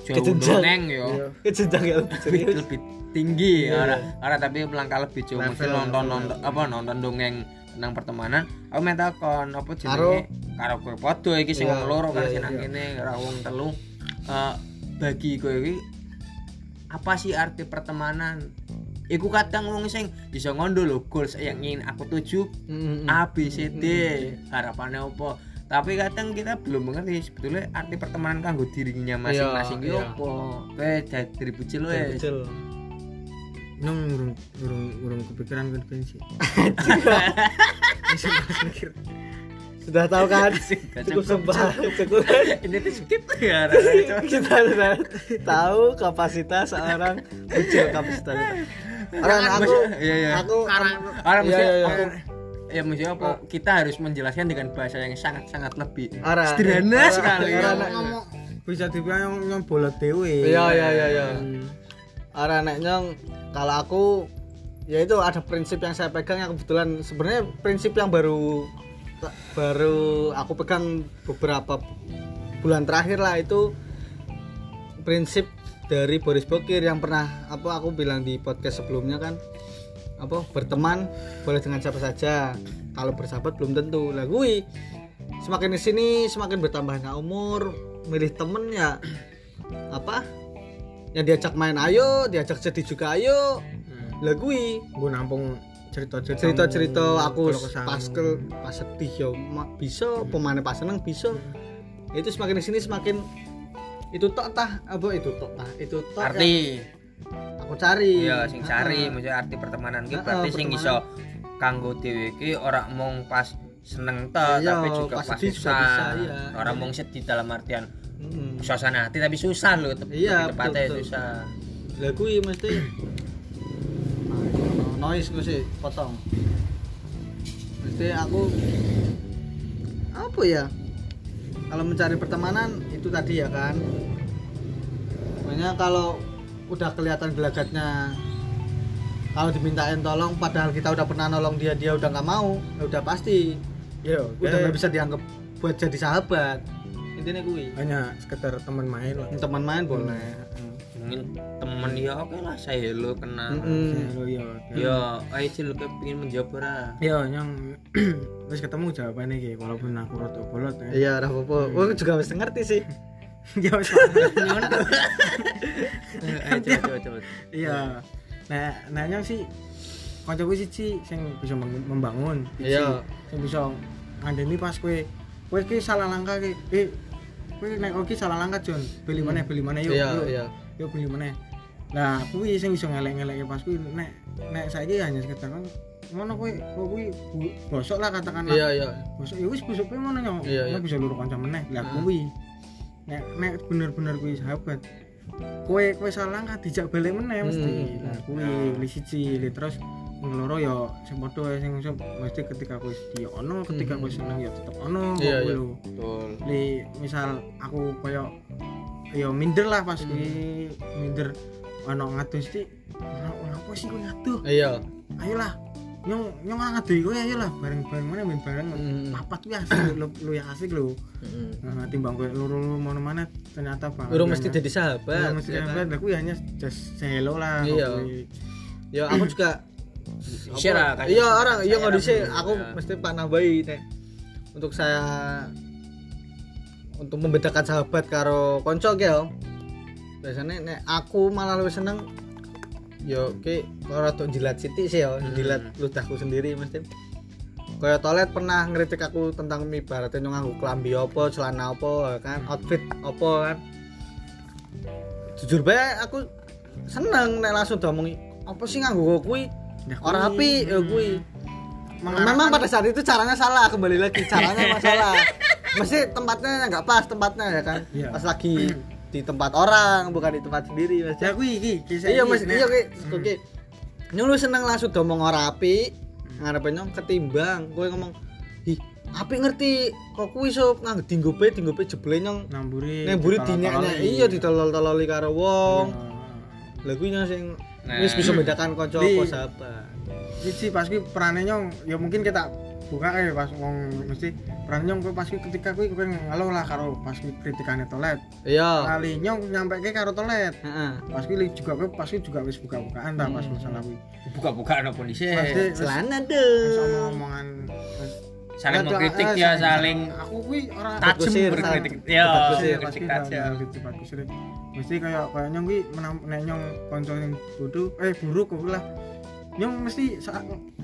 jauh Kejenjang. neng yo, Iya. Kejenjang ya. Lebih lebih, tinggi, Iya, ora, ora tapi melangkah lebih jauh, mungkin nonton nonton apa nonton dongeng tentang pertemanan, aku minta kon apa Karo- jenenge? Karo? Kowe padha iki sing Iya, wong loro kan iya, sing kene karo wong telu. Eh, bagi kowe iki apa sih arti pertemanan? Iku kadang wong sing bisa ngondo lho goals yang ingin aku tuju. A B C D. Harapannya apa tapi kadang kita belum mengerti sebetulnya arti pertemanan kanggo dirinya masing-masing Iya, itu iya. apa kowe dari bocil Dari wes kecil. nang urung urung urung kepikiran kan mikir. Sudah tahu kan? Cukup sempat, cukup. ini tuh skip ya kita sudah tahu kapasitas seorang kecil kapasitas orang aku Iya, iya. aku orang Iya, iya, iya. aku ya mesti apa? Kita harus menjelaskan dengan bahasa yang sangat sangat lebih Ara, sederhana ara, sekali. ara, ya. ara. ngomong bisa dibilang yang yang bola dewe. Iya iya iya iya. Orang nek nyong kalau aku ya itu ada prinsip yang saya pegang yang kebetulan. Sebenarnya prinsip yang baru baru aku pegang beberapa bulan terakhir lah itu prinsip dari Boris Bokir yang pernah apa aku bilang di podcast sebelumnya kan apa berteman boleh dengan siapa saja. Kalau bersahabat belum tentu. Lah gue semakin di sini semakin bertambahnya umur milih temen ya apa yang diajak main ayo diajak sedih juga ayo. Lah gue gue nampung cerita cerita cerita-cerita aku pas ke pas sedih ya bisa pemain pas seneng bisa. Itu semakin di sini semakin itu tok tah apa itu tok tah itu tok arti aku cari. Iya sing cari maksudnya arti pertemanan Heeh, berarti sing iso kanggo dhewe ki ora mung pas seneng ta Iya, tapi juga pas susah. iya. ora mung sedih dalam artian Mm-mm. suasana hati tapi susah loh Iya, tepatnya susah. Lah kuwi mesti noise gue sih potong. Mesti aku apa ya? Kalau mencari pertemanan itu tadi ya kan? Makanya kalau udah kelihatan gelagatnya. Kalau dimintain tolong padahal kita udah pernah nolong dia dia udah nggak mau ya udah pasti. Iya udah nggak bisa dianggap buat jadi sahabat. Intinya gue hanya sekedar teman main lah. Teman main boleh. Mungkin temen ya oke lah saya lo kenal. Mm-mm. iya ya ayo cil pengen menjawab ora? Iya yang wis ketemu jawabannya iki walaupun aku rada bolot ya. Iya, ora apa-apa. Aku juga mesti ngerti sih. Ya wis ayo coba coba coba iya nah nanya sih kancaku siji sing bisa mem- membangun. Iya. sing bisa ngandani pas kowe kowe ki salah langkah ki eh kowe nek oke salah langkah Jon beli mana beli mana yuk Iya, yuk. iya. yuk beli mana nah kuwi sing bisa ngelek-ngelek pas kuwi nek nek saiki hanya sekedar kan ngono kowe kowe kuwi bosok lah katakanlah Iya, iya. bosok ya wis bosok kowe ngono nyong Iya, iya. Bisa luru kanca meneh lah Hmm. kuwi nek nek bener-bener kuwi sahabat kowe kowe salah langkah dijak balik meneh mesti Hmm. nah kuwi li siji li terus yang loro ya sing padha sing mesti ketika kowe sedih ono ketika Hmm. kowe seneng ya tetep ono kuwi iya. lho. betul li misal aku koyo ya minder lah pas Hmm. kuwi minder ono ngadus sih ora apa sih kowe ngaduh Iya. ayolah nyong nyong ora ngaduh kowe ayolah bareng-bareng mana main bareng Hmm. papat kuwi asik lu, lu ya asik lho nah, timbang kowe luru-luru mana mana ternyata bang Urung mesti jadi sahabat. mesti ya kan? sahabat aku ya hanya just say hello lah Iya. Ya aku juga Share lah, apa- kayak Iya, gitu. orang iya nggak bisa. rasa, Aku iya. mesti panah bayi nek. Untuk saya untuk membedakan sahabat karo konco ya. Biasanya nek aku malah lebih seneng yo oke ora tuh jilat siti sih ya, Hmm. jilat ludahku sendiri mesti. Kayak toilet pernah ngeritik aku tentang ibaratnya nyong nganggo klambi apa, celana apa kan, outfit apa kan. Jujur bae aku seneng nek langsung diomongi apa sih nganggo kuwi? Nah, orang api ya kuwi. Mengarahkan- memang pada saat itu caranya salah kembali lagi caranya masalah. Mesti tempatnya nggak pas tempatnya ya kan. Iya. pas lagi di tempat orang bukan di tempat sendiri mas. Ya kuwi iki kisah iya mas. nek- iya oke Hmm. oke nyung lu seneng langsung ngomong orang api ngarepin nyong ketimbang. Gue ngomong ih apik ngerti kok kuwi sob nang dinggo be dinggo be jebule nyong? Namburi nang mburi dinyek iya ditolol-tololi karo wong. Lha kuwi nyong sing Nah. wis bisa membedakan kanca Di- apa sahabat. Iki pas kuwi perane nyong ya mungkin kita buka eh pas wong mesti peran nyong pas ketika kuwi kuwi ngeluh lah karo pas kritikane toilet. iya Kali nyong nyampe ke karo toilet. heeh Pas kuwi juga kuwi pas kuwi juga wis buka-bukaan ta pas masalah kuwi. buka-bukaan apa sih wis celana omong-omongan wis saling mengkritik eh, ya saling aku kuwi ora tajam berkritik ya kritik tajam Kusir. Mesti kayak kayak nyong kuwi nek nyong kanca sing bodoh eh buruk kok lah. Nyong mesti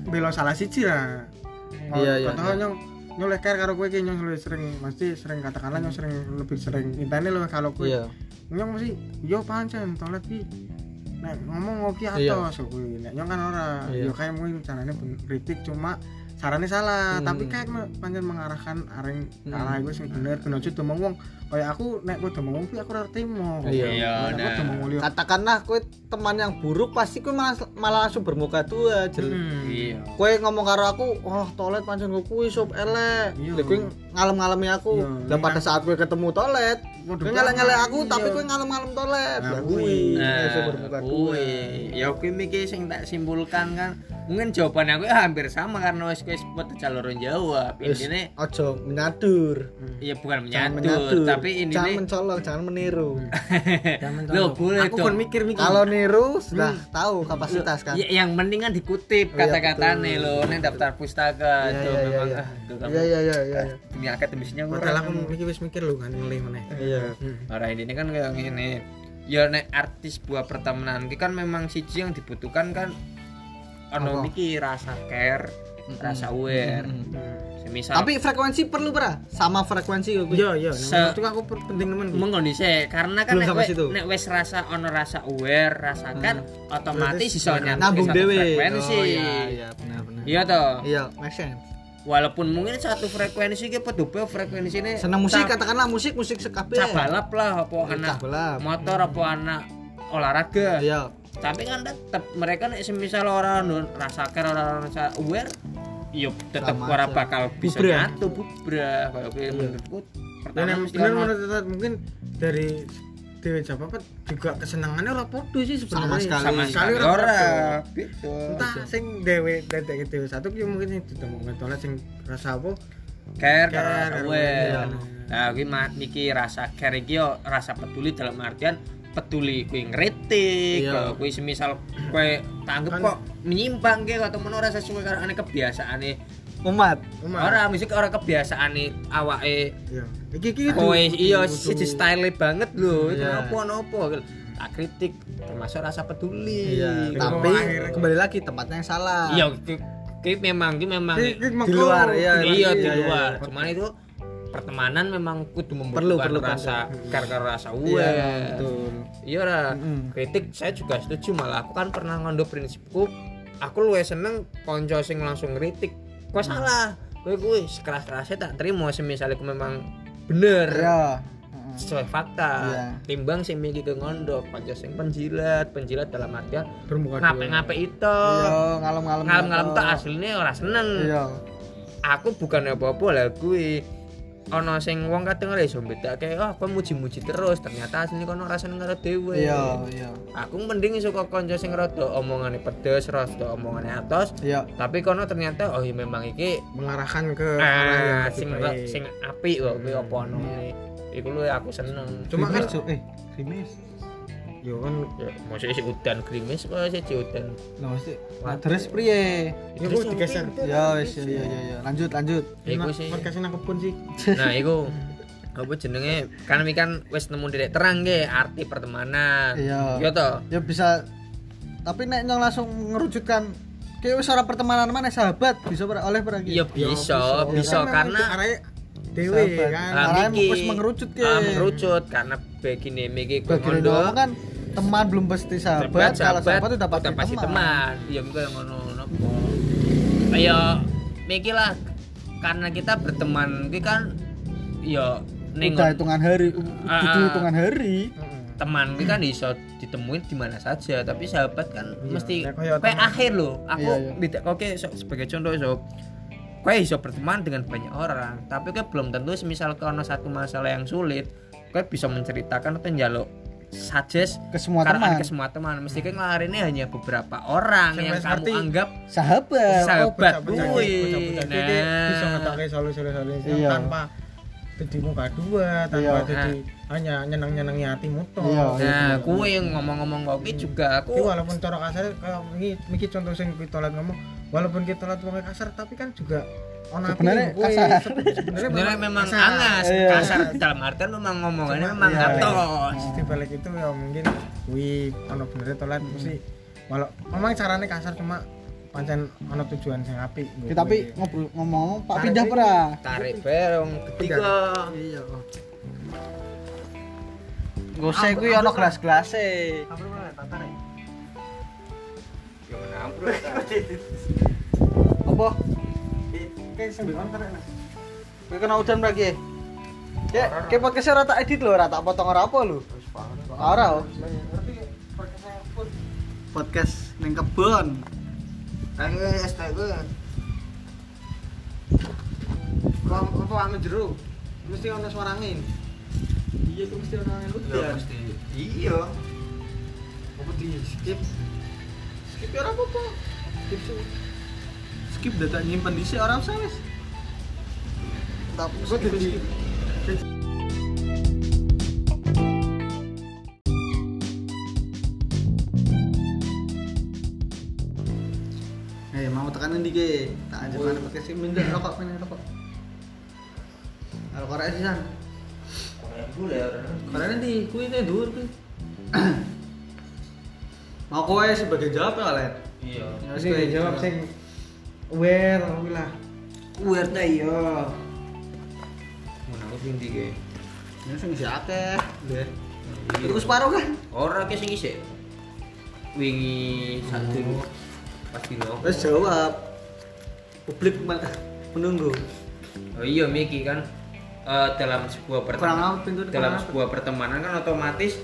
bela salah siji lah. Iya, iya, Katakan iya. nyong nyong leker karo kowe iki nyong lebih sering mesti sering katakanlah nyong sering lebih sering intine lu kalau kowe. iya Nyong mesti yo pancen toilet ki nek ngomong ngopi Iya. atos kuwi. Nek nyong kan ora. Iya. Yo kayak mungkin caranya ben- kritik cuma sarannya salah, Hmm. tapi kayak pancen mengarahkan areng Hmm. arah iku sing bener ben aja demong wong. Kayak aku nek kowe wong kuwi aku ora. Iya. Iya, nah. wong liya. katakanlah kowe teman yang buruk pasti kowe malah, malah langsung bermuka dua jel Hmm. iya kowe ngomong karo aku oh toilet pancen kok kuwi sob elek Iya. lha kowe ngalem-ngalemi aku Iya. dan pada saat kowe ketemu toilet kowe ngelek-ngelek aku iya. tapi kowe ngalem-ngalem toilet Nah, lah kuwi. kuwi Nah, bermuka kuwi. ya kuwi mikir sing tak simpulkan kan mungkin jawabannya aku hampir sama karena wis wis foto jalur jawab Wis, intinya ojo menyadur ya bukan menyadur menyadur tapi ini jangan nih. mencolok jangan meniru. Lo boleh aku dong. pun mikir. Mikir. kalau niru sudah tahu kapasitas kan? Ya, yang penting kan dikutip Oh, iya, kata-katanya betul. lo nih daftar pustaka Iya, tuh iya, memang iya. ah, tuh kamu. Iya iya iya iya iya. dunia akademisnya Padahal kurang aku mikir wis mikir lu kan ngelih meneh. iya. Orang ini kan kayak gini ya nek artis buah pertemanan kan memang siji yang dibutuhkan kan ono Apa? iki rasa care rasa aware. Mm-mm. semisal tapi frekuensi perlu pra sama frekuensi kok kuwi. Iya iya, Se- nah, itu aku penting nemen. kuwi. mengkondisi karena kan nek, we- nek wes rasa ono rasa aware rasa care otomatis iso nyambung ke dewe frekuensi. Oh, iya iya benar benar. Iya toh? Iya make sense. Walaupun mungkin satu frekuensi ki pedobe frekuensi ini senang musik katakanlah musik musik sekabeh. cabalap lah apa Iya, anak cabalap. motor apa anak olahraga. Iya. Tapi kan tetap mereka nek semisal orang nun rasa care orang rasa aware yo tetap ora bakal bisa Bubrah. nyatu bubrah kayak gue menurutku Dan pertama mesti mungkin dari Dewi Jabapat juga kesenangannya ora podo sih sebenarnya. Sama sekali. sama sekali ora gitu Entah sing Dewi dari Dewi satu ki mungkin sing ditemukan toilet sing rasa apa? care Care, iya. nah kuwi niki rasa care iki yo rasa peduli dalam artian peduli kuwi ngritik Iya. kalau kuwi semisal kuwi tanggep Kan- kok menyimpang ke atau men ora sesuai karo ane kebiasaane umat Umar. ora mesti ora kebiasaane awake Iya. Iki iki kowe kudu- iya siji style banget lho itu Iya. apa nopo tak kritik termasuk rasa peduli iya Iya. tapi Akhirnya- kembali lagi tempatnya yang salah iya ki memang ki memang di luar, iya, iya di iya, luar iya. cuman itu pertemanan memang kudu Perlu, membutuhkan perlu, rasa karena rasa iya. aware betul iya lah Mm-mm. kritik saya juga setuju. Malah aku kan pernah ngondo prinsipku aku luwih seneng konco sing langsung kritik kok salah? Kowe kuwi sekeras kerasnya tak terima semisal aku memang bener. Iya. Sesuai fakta. Iya. timbang sing mikir ke ngondo konco sing penjilat penjilat dalam artian dua. ngape-ngape itu. Iya ngalem-ngalem ngalem-ngalem tak aslinya ora seneng. Iya. Aku bukan apa-apa lah kuwi ono sing wong kadang ora iso bedake oh kowe muji-muji terus. Ternyata asline kono ora seneng karo dhewe. Iya iya. Aku mending suka kanca sing rada omongane pedes rada omongane atos. Iya. Tapi kono ternyata oh iya memang iki mengarahkan ke ah sing sing apik kok kuwi apa ono iku lho aku seneng. Cuma kan- eh krimis yo kan ya maksudnya si udan krimis apa sih si udan? Lah mesti nah, terus priye? Ya aku digeser? ya wis ya ya ya ya. lanjut. Lanjut iku sih. Podcast aku pun sih. nah iku apa jenenge? Kan iki kan wis nemu titik terang ge arti pertemanan. Iya. iya toh? Ya bisa. Tapi nek nyong langsung ngerucutkan kayak wis ora pertemanan mana sahabat? Bisa ora- oleh ora iya bisa bisa. Kan memang karena arahnya dewe Sahabat. kan. Ah, wis mengerucut. Ah, mengerucut karena begini Miki ngondo, ngomong kan teman belum pasti sahabat, kalau sahabat udah pasti, teman. iya enggak ngono nopo ayo Miki lah karena kita berteman iki kan ya ning udah hitungan hari Ah, itu ah. hitungan hari. Teman iki kan iso ditemuin di mana saja tapi sahabat kan Iya, mesti kayak akhir loh. Aku Iya, iya. tidak oke so- sebagai contoh so kowe iso berteman dengan banyak orang tapi kowe belum tentu semisal ono satu masalah yang sulit kowe bisa menceritakan atau njaluk suggest Ke semua teman. ke semua teman mesti kowe ngelarini hanya beberapa orang Sing yang kamu anggap Sahabat. Sahabat Nah. bisa ngetoke solusi-solusi Iya. tanpa jadi muka dua tanpa Iya. jadi hanya nyeneng-nyenengi hatimu toh Iya. nah kuwi yang ngomong-ngomong kok ki juga aku Iki walaupun cara kasar kayak ini iki contoh sing kita lihat ngomong walaupun kita lihat wong kasar tapi kan juga Sebenarnya apike kuwi. kasar. Sebenarnya sebenarnya memang kasar. angas Iya. kasar dalam artian memang ngomongannya Cuma- memang iya. ngatos di balik itu ya mungkin wih ono benernya tolat mesti walau memang caranya kasar cuma pancen ono tujuan sing apik Ki, tapi ngobrol ngomong Pak pindah pernah. tarik berong ketiga Iya. Gose kuwi ono gelas-gelase. Apa? kayak sing kon tarik Mas. Kowe kena udan lagi. Ya, kayak podcast ora tak edit lho, ora tak potong apa lho. Ora. oh. Podcast ning kebon. Ayo es teh gue. Kok apa anu jero? Mesti ono suara angin. Iya, ku mesti ono angin Ya mesti. Iya. Apa di skip? Skip ora apa-apa. Skip sih. Skip data nyimpen di ora usah wis. Tapi Gue jadi Eh, mau tekanan di ge. Tak ajak mana pakai sim minta rokok mana rokok. Kalau korek sih san. Korek di kuwi ne dur kuwi. Mau kowe sebagai jawab ya, Len? iya Ya, Wis kowe jawab sing aware kuwi lah. Weird ta iya. mun aku sing ndi ge Ini sing isi akeh, deh. Iya. Itu separuh kan? ora ki sing isih wingi satu pas dino Wes jawab. Publik men- menunggu. oh iya Miki kan eh, dalam sebuah pertemanan dalam sebuah pertemanan kan otomatis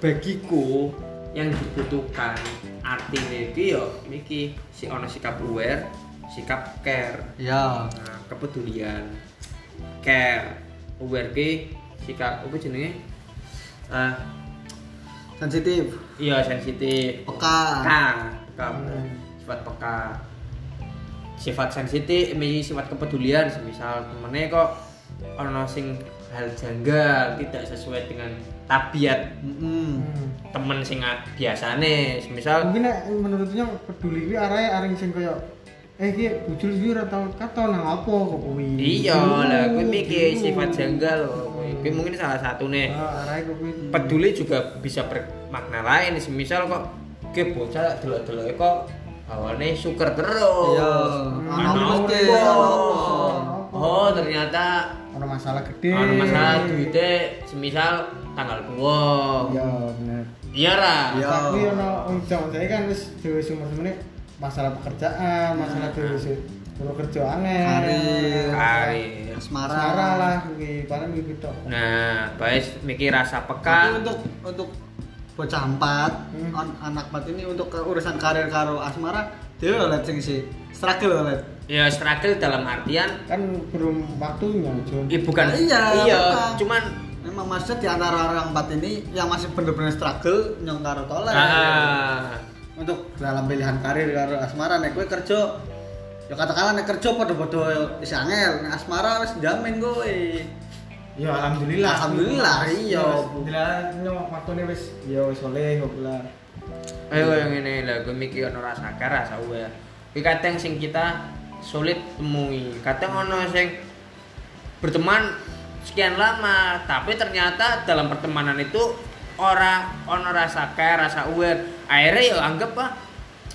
bagiku yang dibutuhkan artinya itu ya Miki si ono sikap aware sikap care. Ya. nah, kepedulian. Care. Aware ki sikap apa jenenge? Ah. Sensitif. iya sensitif. Peka. peka. Peka sifat peka. Sifat sensitif ini sifat kepedulian. Semisal temennya kok ono sing hal janggal tidak sesuai dengan tabiat Mm-mm. temen sing biasane. Semisal Mungkin menurutnya peduli kuwi arahe areng sing koyo eh ki bujul iki ora tau kato nang apa kok kuwi. iya lah kuwi mikir sifat janggal loh. kuwi Kuwi mungkin salah satu nih Ah, peduli juga bisa bermakna lain semisal kok ke bocah delok-delok kok hawane syukur terus Iya. Ana Ana oh ternyata Ono masalah gede. ana masalah duitnya semisal tanggal tua Iya, bener. iya lah Iya. Tapi ono wong zaman saya kan wis dhewe sumber-sumbernya masalah pekerjaan, masalah dhewe sih perlu kerja angel. Karir. Karir. Asmara. Asmara lah kuwi, paling tok. nah baik mikir rasa Tapi peka untuk untuk bocah empat, Hmm. on- anak empat ini untuk ke urusan karir karo asmara, dia lihat sing si struggle lihat. ya struggle dalam artian Kan belum waktunya, Jon. ya bukan Nah, iya, iya bukan. cuman Memang maksudnya di antara orang empat ini yang masih bener-bener struggle nyong karo tolak. ah, Untuk dalam pilihan karir karo asmara nek kowe kerja ya katakanlah nek kerja padha-padha wis angel, nek asmara wis jamin kowe. Ya alhamdulillah. Alhamdulillah, iya. Alhamdulillah nyok waktune wis ya wis oleh lah. ayo yang ini lah gue mikir ono rasa kar rasa uwe Kuwi kadang sing kita sulit temui kadang ono sing berteman sekian lama tapi ternyata dalam pertemanan itu ora ono rasa care rasa aware akhirnya ya anggap ah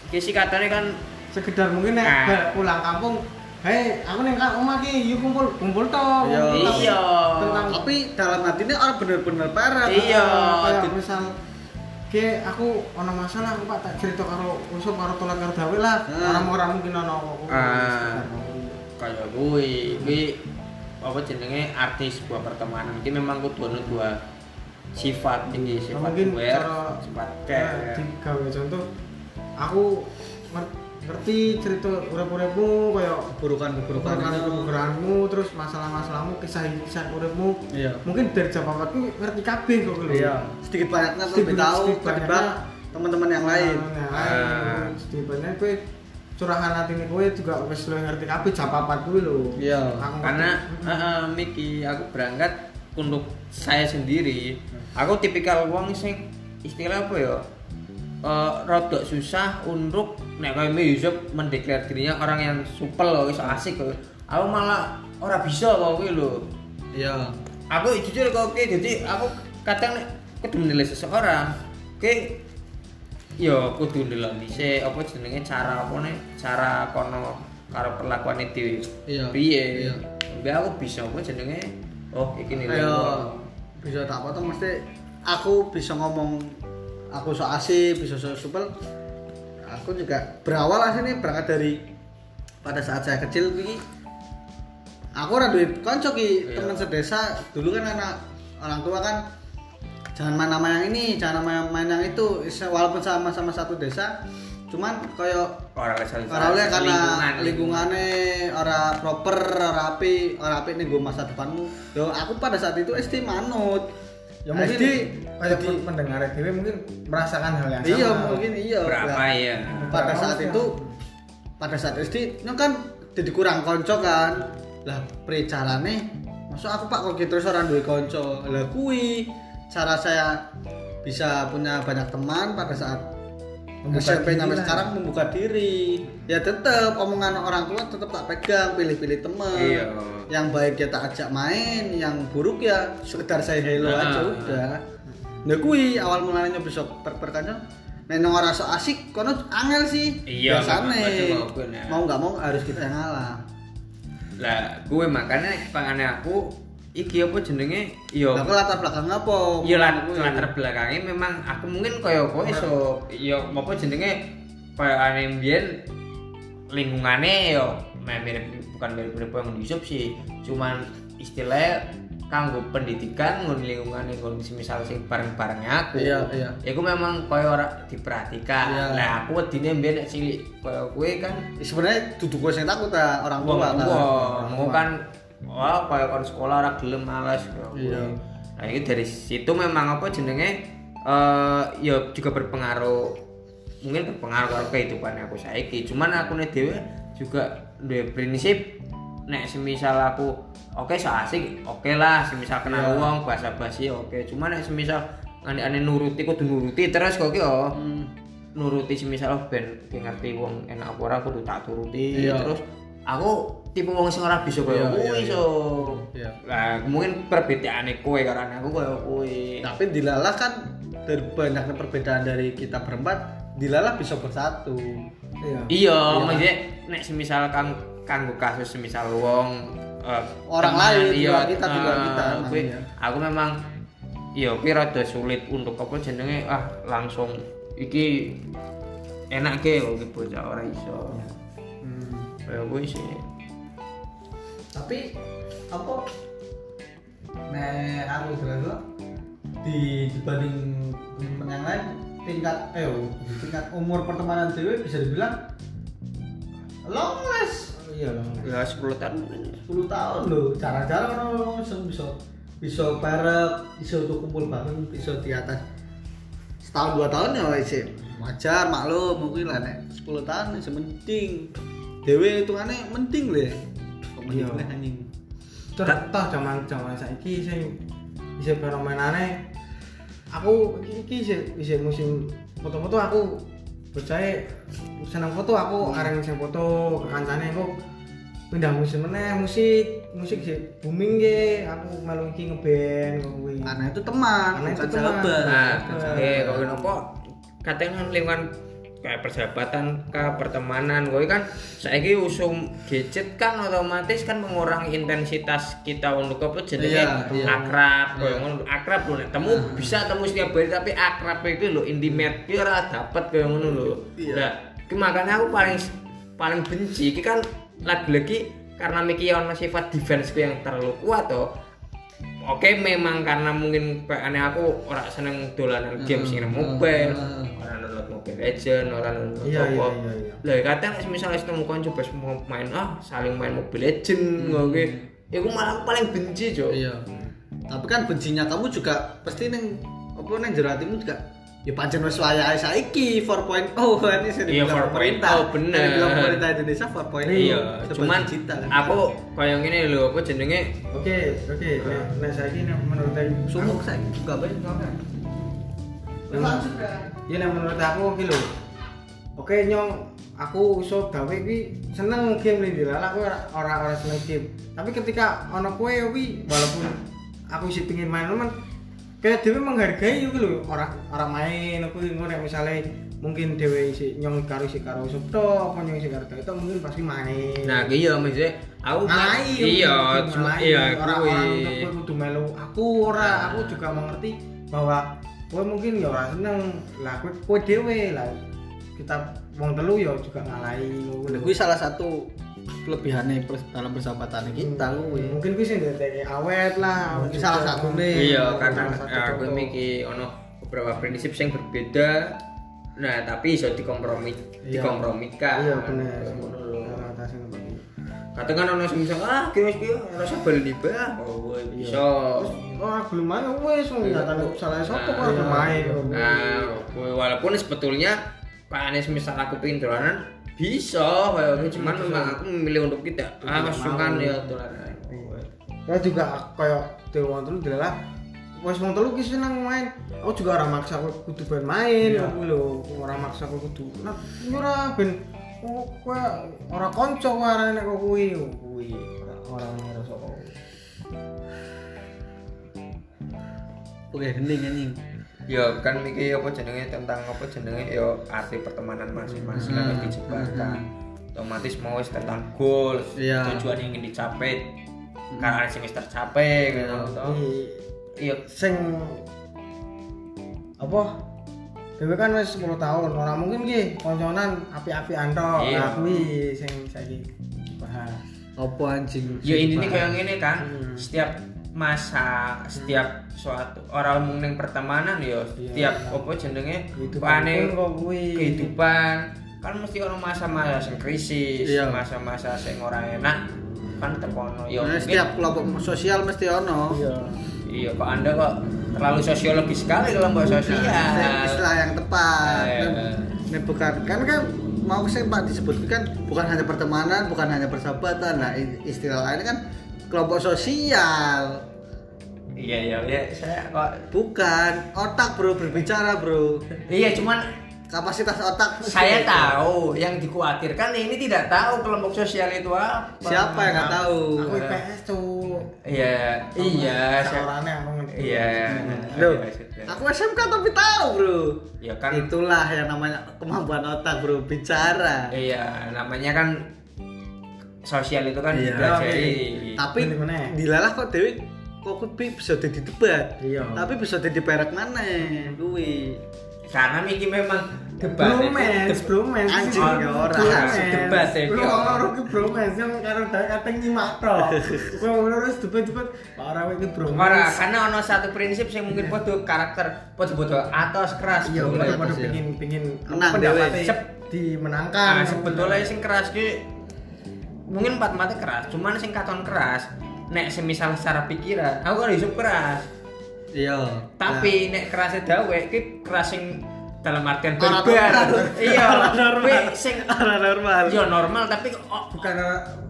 kisi katanya kan Sekedar mungkin nek Ah. balik pulang kampung, hei aku ning kak omah ki yuk kumpul kumpul tok. Iya. Tapi Iya. Tentang Tapi dalam hatinya orang bener-bener parah. Iya. kayak misal ke aku ono masalah aku Pak tak cerita karo usuk karo tolat karo dawe lah. Ah. Orang-orang mungkin ono apa. Ah. kayak gue gue apa jenenge arti sebuah pertemanan ini memang kudu ono dua sifat tinggi sifat mungkin aware cara sifat eh, care digawe contoh aku ngerti cerita urip-uripmu kaya burukan-burukan keburukanmu terus masalah-masalahmu kisah-kisah uripmu. Iya. Mungkin dari jawabanku ngerti kabeh kok lho. Iya. Sedikit banyaknya tuh Sedikit- lebih tahu sedikit ketimbang teman-teman yang lain. Ah. lain sedikit banyak kowe curahan hati kowe juga wis lu ngerti kabeh kuwi lho. Iya. Karena eh, Miki aku berangkat untuk saya sendiri aku tipikal wong sing istilah apa ya eh rodok susah untuk nek kayak Mi Yusuf mendeklar dirinya orang yang supel loh, iso asik kok. Aku malah ora bisa kok kuwi lho. iya Aku jujur kok oke jadi aku kadang nek kudu menilai seseorang oke yo kudu ndelok dhisik apa jenenge cara apa nih cara kono karo perlakuan itu Iya. piye Iya. Aku bisa apa jenenge oh iki nilai ayo bisa tak potong mesti aku bisa ngomong aku so asik bisa so supel. Aku juga berawal aslinya berangkat dari pada saat saya kecil ini aku ora duit konco ki Iya. teman sedesa. Dulu kan anak orang tua kan jangan main nama yang ini jangan main, main yang itu. Walaupun sama-sama satu desa cuman koyo orang kesal Ora oleh karena lingkungannya ora proper, ora api, ora api nih gue masa depanmu. Yo aku pada saat itu SD manut. ya mungkin SD kayak jadi- mendengar dhewe mungkin merasakan hal yang sama iya mungkin iya. berapa ya Pada Berapa saat usia? itu pada saat SD nya kan jadi kurang konco kan. Lah pre carane masuk aku Pak kok gitu terus orang duwe konco. Lah kui cara saya bisa punya banyak teman pada saat Membuka SMP diri sampai sekarang membuka diri. Ya tetap omongan orang tua tetap tak pegang pilih-pilih teman Iya. yang baik ya tak ajak main yang buruk ya sekedar saya hello Ah. aja udah. Nah kui awal mulanya bisa perperkannya Nek nang ora sok asik kono angel sih. Iya, biasane. nah. mau nggak mau harus kita yang ngalah. Lah gue makanya pangane aku iki apa jenenge yo Lah kok latar belakang apa Iya Kui. latar belakangnya memang aku mungkin kaya kowe iso ya apa jenenge kaya ane mbiyen lingkungane yo meh mirip bukan mirip-mirip yang Yusuf sih cuman istilahnya kanggo pendidikan ngono lingkungane ngono misal sing bareng-barengnya aku Iya, iya. iku memang kaya ora diperhatikan Iya. lah aku wedine mbiyen nek cilik kaya kowe kan sebenarnya duduk gue yang takut ta orang tua kan Orang tua. kan wah kayak kon sekolah ora gelem males Iya. Nah, itu dari situ memang apa jenenge eh ya juga berpengaruh mungkin berpengaruh karo kehidupan aku saiki. Cuman aku nih dhewe juga duwe prinsip nek semisal aku oke so asik oke lah semisal kenal Iya. wong bahasa basi oke cuman nek semisal ane-ane nuruti kudu nuruti terus kok ki oh Hmm. nuruti semisal oh, ben ngerti wong enak apa ora kudu tak turuti Iya. terus aku tipe wong sing ora bisa Iya, koyo iya, kuwi iya. so Iya. lah mungkin perbedaane kowe karo aku koyo kuwi tapi dilalah kan dari banyaknya perbedaan dari kita berempat dilalah bisa bersatu iya iya maksudnya nek semisal kang kanggo kasus semisal wong eh, Orang teman, lain, iya, kita, luar eh, kita, kuwi namanya. aku memang iya kuwi rada sulit untuk apa jenenge ah langsung iki enak ke kok iki bocah ora iso Hmm. Kaya kuwi sih. Tapi apa? Nek aku dulu di dibanding teman yang lain tingkat eh oh, tingkat umur pertemanan dewe bisa dibilang long last iya loh ya 10 tahun 10 tahun loh jarang-jarang kan orang bisa bisa bisa bareng bisa untuk kumpul bareng bisa di atas. Setahun dua tahun ya wis wajar maklum mungkin lah nek. 10 tahun ya mending dewe hitungannya mending lho ya kok mending Iya. lah anjing toh zaman zaman saiki sing bisa fenomenane aku iki iki isih isih musim foto-foto aku percaya seneng foto aku areng sing foto ke kancane aku pindah musim meneh musik musik sih booming ge aku melu iki ngeband kok kuwi Karena itu teman, Karena itu teman. Nah, eh kok kenapa katanya lingkungan kayak persahabatan kah pertemanan. Gue kan saya usum gadget kan otomatis kan mengurangi intensitas kita untuk apa jenenge Iya, iya. akrab. Kayak ngono akrab nek temu bisa temu setiap hari tapi akrab itu lo intimate ora dapat kayak ngono lho. Iya. nah makanya aku paling paling benci ki kan lagi-lagi karena Miki ono sifat defense yang terlalu kuat toh Oke memang karena mungkin aneh aku ora seneng dolanan game sing nang mobile, Hmm. ora download Mobile Legend ora nonton Iya, iya, iya, iya. Lah kadang misalnya ketemu kanca pas mau main ah saling main Mobile Legend ngono Iku malah aku paling benci, Cok. iya tapi kan bencinya kamu juga pasti neng apa neng jero hatimu juga ya pancen wis wayahe saiki 4.0 kan ini sing Iya, dibilang 4.0, pemerintah bener. Yang dibilang pemerintah Indonesia 4.0 Iya, cuman digital kan. aku kayak ngene lho, apa jenenge Oke, oke. Nek nek saiki nek menurut aku sumuk saya juga lanjut kan Ya nek menurut aku iki lho. Oke nyong aku iso gawe iki seneng game ini lah aku ora ora ora seneng game. Tapi ketika ana kowe kuwi walaupun aku sih pengin main teman kayak dhewe menghargai yo lho ora ora main aku ngono nek misale mungkin dhewe isi nyong karo isi karo Sabtu apa nyong isi karo itu mungkin pasti main. Nah, iya maksudnya aku kan- main iya, main. cuma iya orang orang untuk kowe kudu melu. Aku ora aku juga mengerti bahwa kowe mungkin ya ora seneng. Lah kowe kowe dhewe lah. Kita wong telu ya juga ngalahi ngono. Nah, kuwi salah satu kelebihannya dalam persahabatan kita kuwi. mungkin kuwi sing ndadekake awet lah Mungkin salah satu nih. Iya, karena salah satu aku mikir ono beberapa prinsip yang berbeda. Nah, tapi iso dikompromi, Iya. dikompromikan. iya bener. Nah. Kadang kan ono sing ah wis piye rasa bal nibah. Oh, woy, bisa. Terus orang belum main wes wong nyatane salah sapa kok Nah, belum main Nah, kuwi walaupun sebetulnya Pak Anies misal aku pengen dolanan bisa, kayak gitu. cuman memang aku memilih untuk tidak. Ah, mau. ya dolanan. Ya juga kayak dewe wong telu dilalah wes wong telu ki seneng main. Aku juga ora maksa aku kudu ben main Iya. aku lho, ora maksa aku kudu. Nah, ora ben oh, kowe ora kanca kowe arane nek kuwi oh, kuwi ora ngira sapa. Oke, hening anjing. Ya kan mikir apa jenenge tentang apa jenenge ya arti pertemanan masing-masing Hmm. harus dijelaskan. Otomatis mau wis tentang goal, Iya. tujuan yang ingin dicapai. Karena sing wis tercapai gitu. toh. Iki Iya, sing apa? Dewe kan wis 10 tahun, ora mungkin ki konconan api-api antok. Iya. Nah, kuwi sing saiki bahas. Apa anjing? ya intinya kayak gini kan, Hmm. setiap masa, setiap suatu orang mungkin pertemanan ya, Iya. setiap apa jenenge Kehidupan kehidupan kan mesti ono masa-masa sing krisis, Iya. masa-masa sing ora enak kan tekono ya Nah, setiap kelompok sosial mesti ono. Iya. Iya, kok Anda kok terlalu sosiologis sekali kelompok sosial. Nah, istilah yang tepat. Iya. Ini bukan kan kan mau saya Pak disebutkan kan bukan hanya pertemanan, bukan hanya persahabatan. Nah, istilah lainnya kan kelompok sosial. Iya, iya, iya, saya kok Bukan otak, Bro, berbicara, Bro. Iya, cuman Kapasitas otak saya tahu yang dikhawatirkan ini tidak tahu kelompok sosial itu apa. Siapa yang nggak tahu? Aku IPS tuh. Iya, iya, saya Seorangnya aku ngerti. Iya. Loh, iya. aku SMK tapi tahu, Bro. Ya kan Itulah yang namanya kemampuan otak, Bro, bicara. Iya, namanya kan sosial itu kan Iya. dipelajari. Tapi dilalah kok Dewi kok kuwi bisa jadi debat. Iya. Tapi bisa jadi perek mana kuwi. Karena Miki memang debat Bromance, bromance. Anjing, ya ora. Debat, ya, Lu ya. orang ki bromance yang karo kateng nyimak tok. Kowe ngono terus debat-debat ora iki bromance. Ora, karena ono satu prinsip yang mungkin podo karakter podo-podo atas keras. Iya, Iya, iya. Menang pendapatnya dhewe. Cep. dimenangkan. Nah, sebetulnya sing keras ki mungkin empat mata keras, cuman sing katon keras nek semisal secara pikiran, aku kan hidup keras. Iya. Tapi nek kerasnya dawe ki keras sing dalam artian barbar. normal. Iya, Ora normal. sing Ora normal. yo normal tapi oh, bukan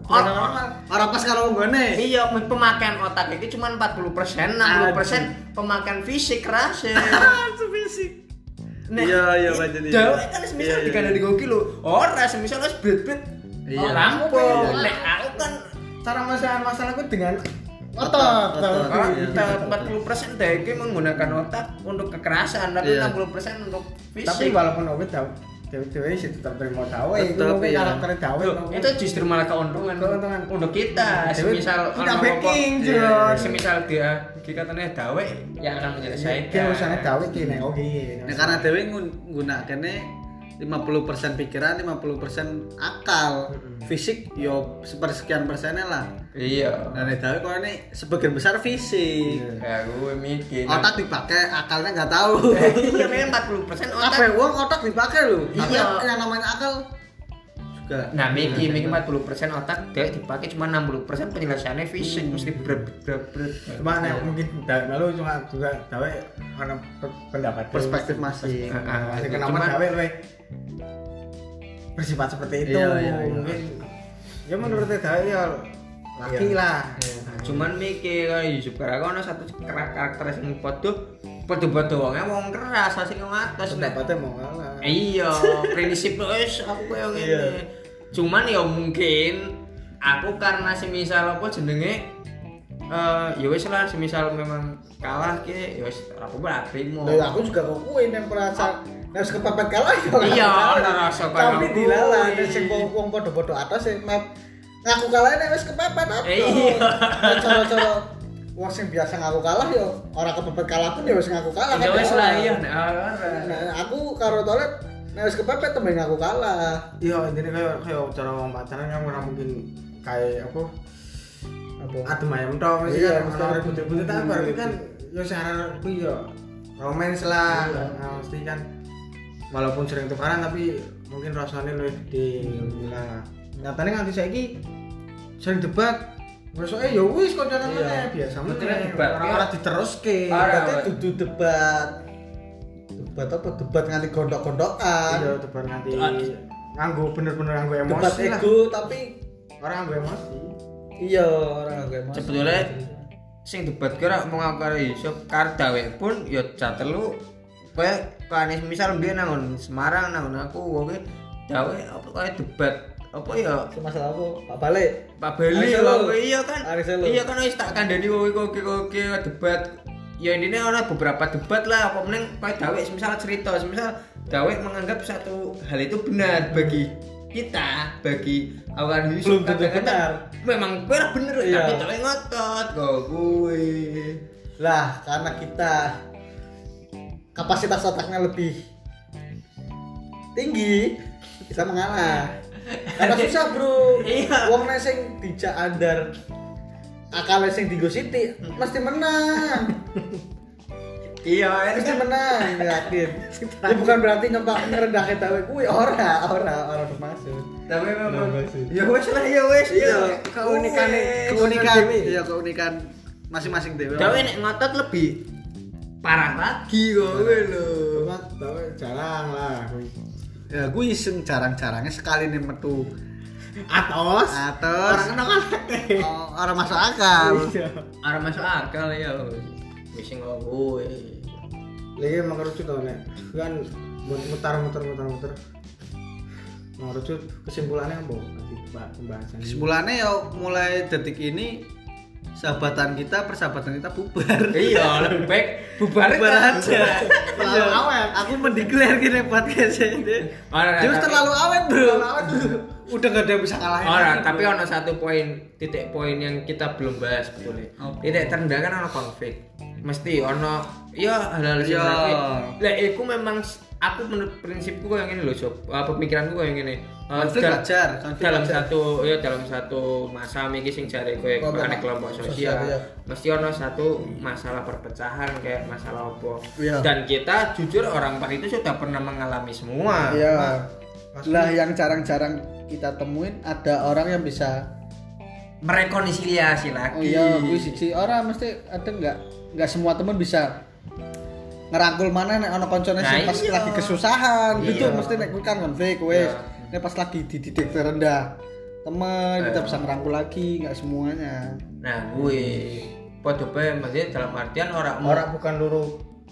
bukan Oh. normal. Ora pas karo nggone. Iya, pemakaian otak itu cuma 40%, 60% pemakaian fisik keras ya. fisik. Nek, Iya, iya, baca dia. Dawe kan semisal Iya, iya, dikandani iya. goki lho. Ora semisal wis blet-blet. Iya. Rampung. Nek aku kan Cara masalah masalahku dengan Otot, otot. otot. Iya. Kita 40% dek menggunakan otak untuk kekerasan, tapi Iya. 60% untuk Tapi fisik. walaupun oke dawe dewe sih tetap terima dawe. Itu mungkin iya. karakter dawe. Itu justru malah keuntungan Keuntungan. untuk kita. Dewe Semisal kita backing. Iya, Semisal dia dikatanya dawe yang akan menyelesaikan. Dia urusannya dawe ki nek oke. Nah, karena Dewi nggunakane 50% pikiran 50% akal. Fisik yo sepersekian persennya lah. Iya. Dan itu kok ini sebagian besar fisik. Ya gue mikir. Otak dipakai akalnya nggak tahu. Iya memang 40 persen apa otak uang otak dipakai loh tapi Iya. yang namanya akal. Juga. Nah Miki Miki 40 persen otak dia dipakai cuma 60 persen penjelasannya fisik. Mesti ber ber ber cuma nek mungkin lalu cuma juga ana pe- pendapat perspektif masing Ah, masih ah, kenapa luwe bersifat seperti itu Iya, iya, iya. mungkin ya menurut dawe ya laki Iya. lah cuman mikir kalau Yusuf Kara ono satu kar- karakter sing podo podo podo wongnya wong keras asing wong atas pendapatnya mau kalah iya prinsip wis aku koyo Iya. ngene cuman ya mungkin aku karena semisal apa jenenge eh ya wis lah semisal memang kalah ki ya wis ora apa-apa Lah aku juga kok kuwi yang merasa harus kepepet kalah ya. Iya, kalah. ada rasa kayak Tapi aku. dilalah nek sing wong padha-padha atas sing map ngaku kalah nek wis kepepet apa. Iya. Nek Cara-cara wong sing biasa ngaku kalah yo ora kepepet kalah pun ya wis ngaku kalah ya wis kalah. lah iya nek ora. Nah, aku karo toilet nek wis kepepet temen ngaku kalah. iya intinya kayak kayak cara orang pacaran kan ora mungkin kayak apa Apa? adem ayam tok Iya, kan orang ada ribut-ribut tapi ribut-ribut. berarti kan ya sekarang aku ya romance lah Iya. nah, mesti kan walaupun sering tukaran tapi mungkin rasanya lebih gede lah nyatanya nganti saiki sering debat Besoknya ya wis kok jalan Iya. biasa Betul, meneh. debat, ya. Orang-orang diteruske. Berarti dudu debat. Debat apa? Debat nganti gondok-gondokan. Iya, debat nganti nganggo bener-bener nganggo Debat emosi lah. ego tapi Orang nganggo emosi. Iya orang agak emosi. Sebetulnya sing debat kira mau ngaku karo Yusuf karo dawe pun ya jatelu kowe kane misal mbiyen nangon Semarang nangon aku wonge dawe apa kaya debat? Apa ya? Masalah apa? Pak Balik. Pak wae iya kan? Iya kan wis tak kandhani kowe kowe kowe debat. Ya ini ada beberapa debat lah apa meneng kayak dawe misal cerita misal dawe menganggap satu hal itu benar bagi kita bagi awan Yusuf Belum tentu benar. memang benar bener Iya. tapi dawe ngotot kok gue Lah, karena kita kapasitas otaknya lebih tinggi, bisa mengalah. Karena susah, Bro. Iya. Wong nek sing dijak andar akale sing digo Siti mesti menang. iya Mesti menang, yakin. Ini bukan berarti nyempak ngerendahke dawe kuwi ora, ora, ora bermaksud. tapi memang ya wes lah ya wes Iya, keunikan keunikan, iya keunikan masing-masing dewe. dawe nek ngotot lebih parah lagi kok gue tahu jarang lah. Ya gue iseng jarang-jarangnya sekali nih metu Atos. atas Orang kenal kan. oh, orang masuk akal. Iya. Arah masuk akal ya wis kok Lagi mengerucut tau nek. Kan mutar mutar mutar mutar. Mengerucut kesimpulannya apa? Pembahasan. Kesimpulannya ya mulai detik ini sahabatan kita persahabatan kita bubar. iya lebih baik bubar bubar aja. Terlalu Iya. awet. Aku mendeklar gini podcast ini. Ora, Terus tapi- terlalu awet bro. Udah gak ada yang bisa ngalahin. Ora, lagi, tapi bro. ono satu poin titik poin yang kita belum bahas. Apa? Titik terendah kan ono konflik. Mesti ono ya hal-hal sing Iya. konflik. Lah iku memang aku menurut prinsipku kayak gini loh, Sob. Uh, pemikiranku kayak gini. Uh, Konflik dal- konflik dalam satu ya dalam satu masa iki sing jare kowe Kelompok- makane kelompok sosial, sosial. iya. Mesti ono satu masalah perpecahan kayak masalah apa. Iya. Dan kita jujur orang empat itu sudah pernah mengalami semua. Iya. Pasti. Lah yang jarang-jarang kita temuin ada orang yang bisa Merekonsiliasi lagi. Oh iya, gue siji orang mesti ada nggak nggak semua temen bisa ngerangkul mana nek ono koncone Nah, sing pas iya. lagi kesusahan Iya. gitu mesti nek kuwi kan konflik wes. Iya. Nek pas lagi di titik terendah temen kita Iya. bisa ngerangkul lagi nggak semuanya. Nah, gue podo bae maksudnya dalam artian orang Orang bukan luru.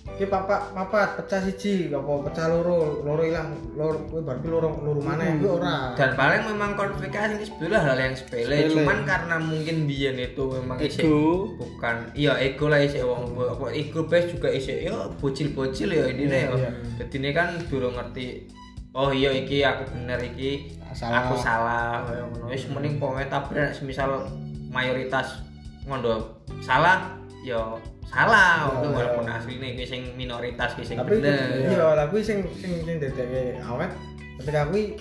Ki papa papat pecah siji, apa pecah loro, loro ilang, loro kuwi berarti loro loro mana kuwi ora. dan paling memang konflik ini sebetulnya hal yang sepele, Sepele. cuman karena mungkin biyen itu memang Ego. bukan iya ego lah isi wong apa ego bes juga isi ya bocil-bocil ya ini Iya, ya iya. jadi ini kan durung ngerti oh iya iki aku bener iki Salah. aku salah kayak ngono wis mending pokoknya tabrak semisal mayoritas ngondo salah yo salah. Iya. walaupun asline kuwi sing minoritas kuwi sing tapi bener. iya tapi sing sing sing dadeke awet. Ketika kuwi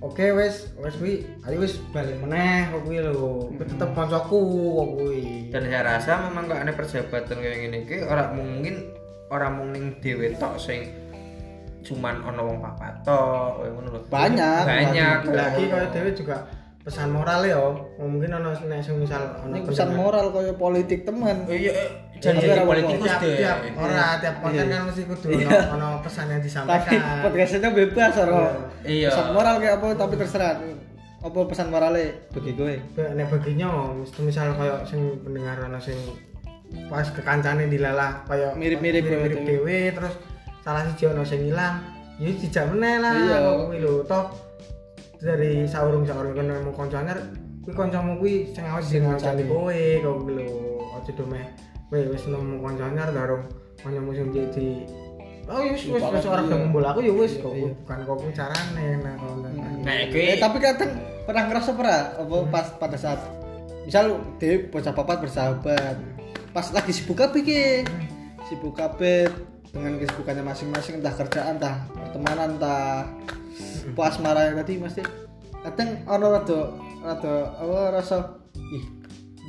oke wes wes kuwi ayo wis balik meneh kok kuwi lho. Kuwi tetep kancaku kok kuwi. Dan saya rasa memang kok ada persahabatan kayak gini. Ki orang mungkin orang mung ning dhewe tok sing cuman ono wong papat tok koyo ngono lho. Banyak, banyak banyak. lagi kaya dhewe juga pesan moral ya mungkin ono nek sing misal ono pesan moral kaya politik teman. Oh iya eh, jadi apa-apa. politikus tiap, deh tiap ora tiap konten Iya. kan mesti kudu Iya. ono ono pesan yang Tapi disampaikan podcastnya bebas ora. Iya. Pesan moral kayak apa tapi terserah. Apa pesan moralnya bagi gue? Nek baginya mesti misal kaya sing pendengar ono sing pas kekancane dilalah kaya Mirip-mirip mirip dhewe terus salah siji ono sing ilang ya dijak meneh lah Iya. lho toh dari saurung-saurung kena nemu kancane kuwi kancamu kuwi sing awet sing ngancani. kowe kok kuwi lho aja do meh kowe wis nemu kancane darung kancamu sing jadi Oh wis wis wis ora gelem aku ya wis kok Iya. bukan kok carane nah kalau nah Eh, kuwi tapi kadang pernah ngerasa pernah apa pas pada saat misal dia bocah papat bersahabat pas lagi sibuk apa ki sibuk kabeh dengan kesibukannya masing-masing entah kerjaan entah pertemanan entah pas marah tadi mesti. Kadang ono rada rada apa rasa ih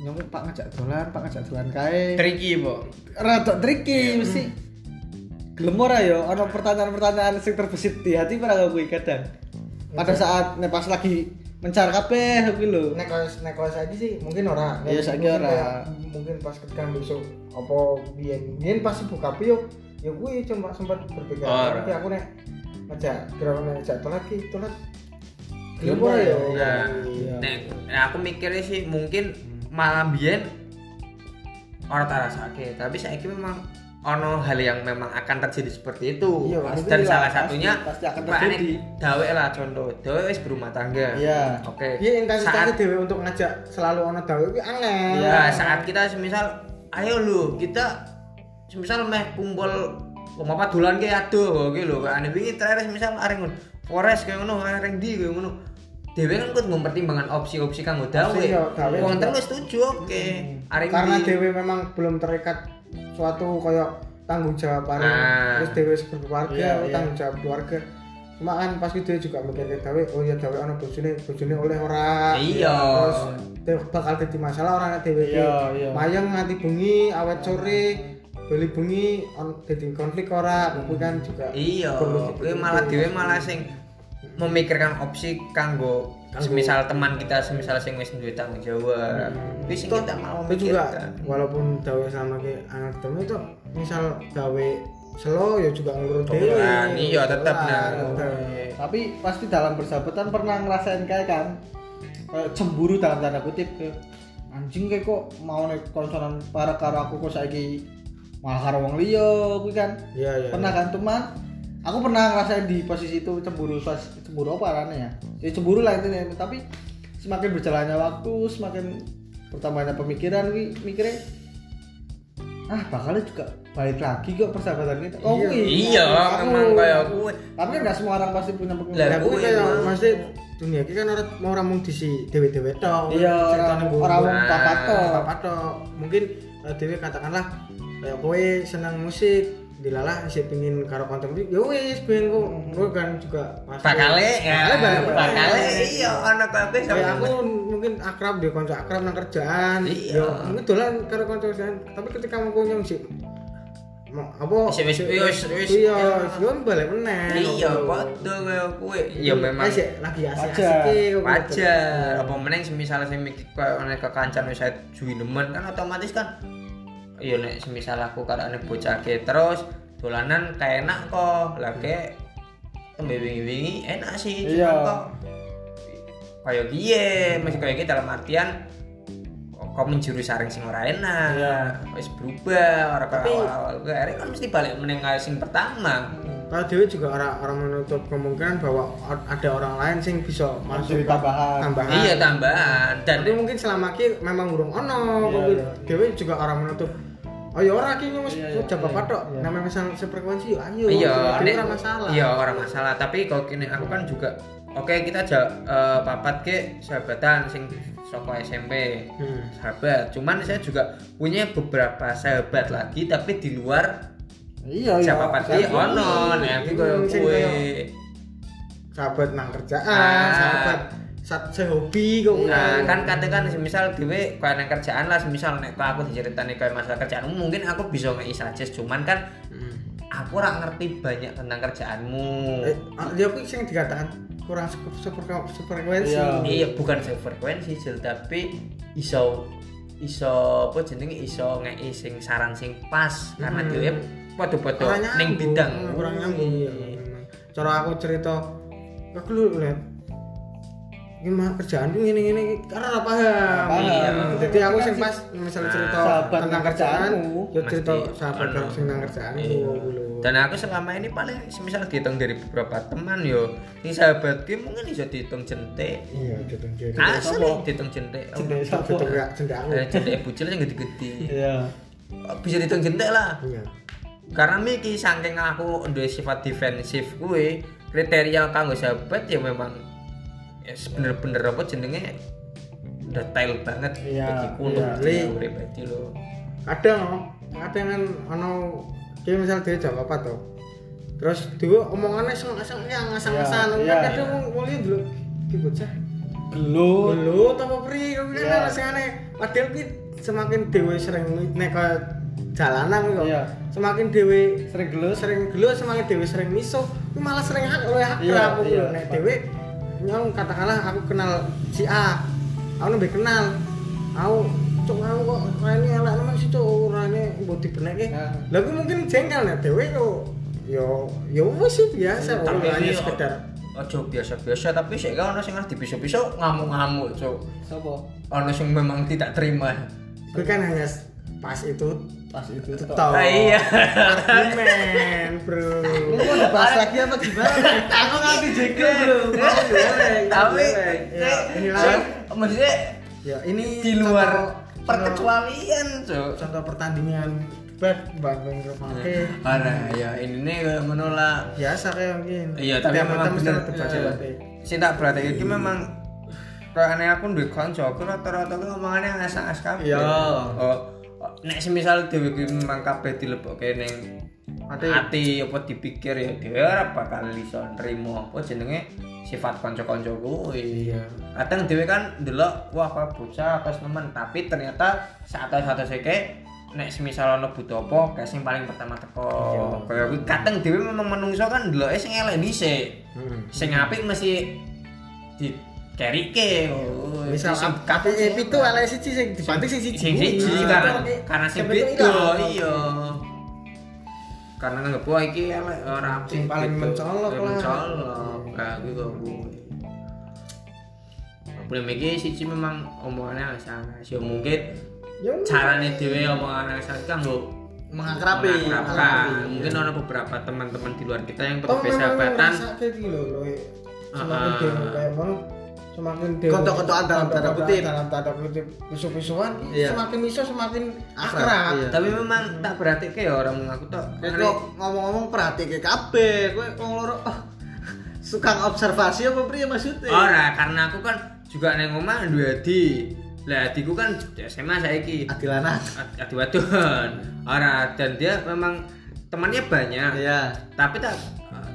nyong pak ngajak dolan pak ngajak dolan kae. Tricky po rada tricky mesti. Gelem ora ya ono pertanyaan-pertanyaan sing terbesit di hati pernah gue kadang. Pada saat nek pas lagi mencar kabeh kuwi lho. Nek kalau nek kalau saiki sih mungkin ora. Iya, saiki mungkin ora. kayak- mungkin pas ketika besok apa biyen. Biyen pas buka yo ya gue cuma sempat Ora. tapi aku nek ngajak kira ngajak tolat ki tolat Gelem gelem ora ya? Nah, nek aku mikirnya sih mungkin malam biyen orang tak rasake, tapi saya memang ono hal yang memang akan terjadi seperti itu. Iya, pasti Dan lah, salah satunya pasti akan terjadi. Dawe lah contoh, dawe wis berumah tangga. Iya. Oke. Iya intensitasnya Saat dewe untuk ngajak selalu ono dawe ki angel. Iya. ya, saat kita semisal ayo lu kita semisal meh kumpul apa dolan ki aduh oke lho ane wingi terakhir semisal areng. Forest kayak ngono, areng di kayak ngono. Dewe kan kudu mempertimbangkan opsi-opsi kanggo dawe. Opsi, iya, Wong terus setuju oke. Areng Karena ndi? dewe memang belum terikat suatu koyo tanggung jawab bareng. Ah. Terus sebagai keluarga, Iya, iya. tanggung jawab keluarga. Cuma kan pas itu juga mikir ke dawe, oh ya dawe ono bojone, bojone oleh ora. Iya. Terus bakal jadi masalah orang dewe ki Iya, iya. mayang nganti bengi, awet sore, beli bengi on jadi konflik ora, kuwi kan juga Iya, dipikir. malah dhewe malah sing memikirkan opsi kanggo semisal teman kita semisal sing wis duwe tanggung jawab. Sing Toh, kita mau itu juga walaupun dawe sama ki anak ketemu itu misal dawe slow ya juga ngurut dewe Dolan, iya, tetep, Dolan, nah. tapi pasti dalam bersahabatan pernah ngerasain kayak kan cemburu dalam tanda kutip kayak, anjing kayak kok mau nek konsonan para karo aku kok saiki malah karo wong liya kuwi kan iya iya pernah kan teman aku pernah ngerasain di posisi itu cemburu suas- cemburu apa arahnya ya ya cemburu lah intinya tapi semakin berjalannya waktu semakin bertambahnya pemikiran wi mikirnya ah bakalnya juga balik lagi kok persahabatan kita oh Iya. Iya, Aku- memang kayak kuwe. tapi kan nggak semua orang pasti punya pemikiran Lah kuwi kuwi kaya emang. mesti dunia iki kan ora mau ora mung disi dewe-dewe tok. Iya, Ceritane orang- gua- orang wong Nah, papat tok. papat tok. Mungkin eh, dewe katakanlah kayak kowe seneng musik dilalah isih pengin karo konten musik ya wis pengen kok. Kowe kan juga pasti Bakale ya. Bakale iya ana kabeh sama. aku mungkin akrab dia konco akrab nang kerjaan. Iya. ya mungkin dolan karo konco kerjaan. Tapi ketika mau punya musik mau apa? Wis- wis- wis- wis- iya yo balik meneh. Iya, padha kaya kuwe. Ya memang. Asik, lagi asik Wajar. wajar. Apa meneng semisal sing mikir koyo nek kekancan wis juwi nemen kan otomatis kan iya nek semisal aku karo ane bocah ke terus dolanan kayak enak kok. Lah ke tembe wingi-wingi enak sih cuma Iya. kok kaya piye? Masih kaya gitu dalam artian kok kok menjuru saring sing ora enak Iya. wis berubah ora kaya Tapi- awal-awal. Gue akhirnya kan mesti balik meneng kaya sing pertama. Kalau Dewi juga orang orang menutup kemungkinan bahwa ada orang lain sing bisa masuk tambahan. tambahan. Iya tambahan. Dan tapi mungkin selama ini memang urung ono. Iya, iya. Dewi juga orang menutup oh ya ora ki wis Iya, iya, jabat iya, patok. Iya. namanya misal sefrekuensi yo ayo. Iya Dewi nek- ora masalah. iya orang masalah. Tapi kalau kini aku kan juga oke kita aja eh, papat ke sahabatan sing soko SMP Hmm. sahabat. Cuman saya juga punya beberapa sahabat lagi tapi di luar Iya, siapa pasti ono nek aku koyo kowe. sahabat nang kerjaan, Ah. sahabat sehobi kok. Nah, kan katakan semisal dhewe kaya nang kerjaan lah semisal nek aku diceritani kaya masalah kerjaanmu mungkin aku bisa ngei suggest cuman kan Hmm. aku ora ngerti banyak tentang kerjaanmu. Eh, ah, dia aku sing dikatakan kurang super super frekuensi. Iya. Iya, bukan sefrekuensi Jil, tapi iso iso apa jenenge iso ngei sing saran sing pas karena Hmm. dhewe padha-padha ning bidang. kurang nyambung. Iya. Iya. Cara aku cerita aku lu lihat gimana kerjaan tuh gini gini karena apa. Iya. Jadi aku sing pas misalnya cerita Sahabat tentang kerjaan, ya cerita sahabat sing tentang kerjaan Iya. Dan aku selama ini paling semisal dihitung dari beberapa teman yo, ini sahabatku mungkin bisa dihitung jentik. Iya, gitu jadi. Asli dihitung jentik. Cendek satu enggak cendek aku. Jentik bucil yang gede-gede. Iya. Bisa dihitung jentik lah. Iya. Karena miki saking aku duwe sifat defensif kuwi, kriteria kanggo sahabat ya memang ya bener-bener apa jenenge detail banget Iya, bagiku untuk iya. diri Li- pribadi lo. kadang no, kadang kan ono dia misal dia jam apa tuh terus dua omongannya sang sang yang ngasang ngasang Iya, iya. kadang mau mau lihat dulu ki bocah Gelut. dulu apa pri kau Iya. kan masih aneh padahal ki semakin dewe sering nek ke jalanan kok Iya. semakin dewe Sering gelut. sering gelut semakin dewe sering miso ku malah sering hak oleh hak Iya, aku iya. nek dewe nyong katakanlah aku kenal si A. Aku lebih kenal. Aku cuk aku kok ini elek nemen sih urane mbok dibenekke. Ya. lah aku mungkin jengkel nek dewe yo yo yo wis sih biasa. Hanya ini sekedar. ojo biasa-biasa. Tapi sik ono sing ngerti bisa-bisa ngamuk-ngamuk, Cuk. Sopo? Ono sing memang tidak terima. gue kan hanya pas itu Pas itu tuh. Ah, iya. argumen bro Lu mau dibahas lagi apa gimana? Aku ngerti jekel, Bro. Tapi Ya, inilah. Cuk, maksudnya ya ini di luar perkecualian, Cuk. contoh pertandingan debat banding kepake Karena ya ini nih menolak biasa kayak mungkin Iya, tapi memang bener. ada debat Sing tak berarti iki memang kayak aneh aku duwe kanca, aku rata-rata ngas-ngas kabeh. Iya. Oh, nek semisal dhewe ki memang kabeh dilebokke ning Ati. ati apa dipikir ya dhewe ora bakal iso nrimo apa jenenge sifat kanca-kanca kuwi. Iya. Kadang dhewe kan ndelok wah apa bocah pas nemen, tapi ternyata satu-satu seke nek semisal ono butuh apa kayak sing paling pertama teko. Kaya kuwi kadang dhewe memang menungso kan ndeloke sing elek dhisik. Hmm. sing apik mesti di kerike oh, misal sing tapi kapok itu ala siji sing dibanting sing siji. Sing siji Iya. karena Tapi karena sing sampai itu iya. Karena nganggep wah iki elek ora apik Sing paling mencolok lah. mencolok gitu kuwi problem iki siji memang omongannya sangat ya mungkin ya carane dhewe omongannya sangat kanggo Mengakrabi. mengakrabkan. mungkin ada beberapa teman-teman di luar kita yang loh loh semakin kayak semakin Kontok-kontokan dalam tanda kutip. dalam tanda kutip pisu-pisuan Iya. semakin iso semakin Akrab, akrab iya. tapi memang tak berarti kayak orang mengaku tuh Kayak kok ngomong-ngomong perhatike kabeh, kowe wong loro oh, suka observasi apa priya maksudnya? ora karena aku kan juga neng omah dua adi lah adiku kan SMA saiki Adilana. Ad- adi wadon ora dan dia memang temannya banyak Iya. tapi tak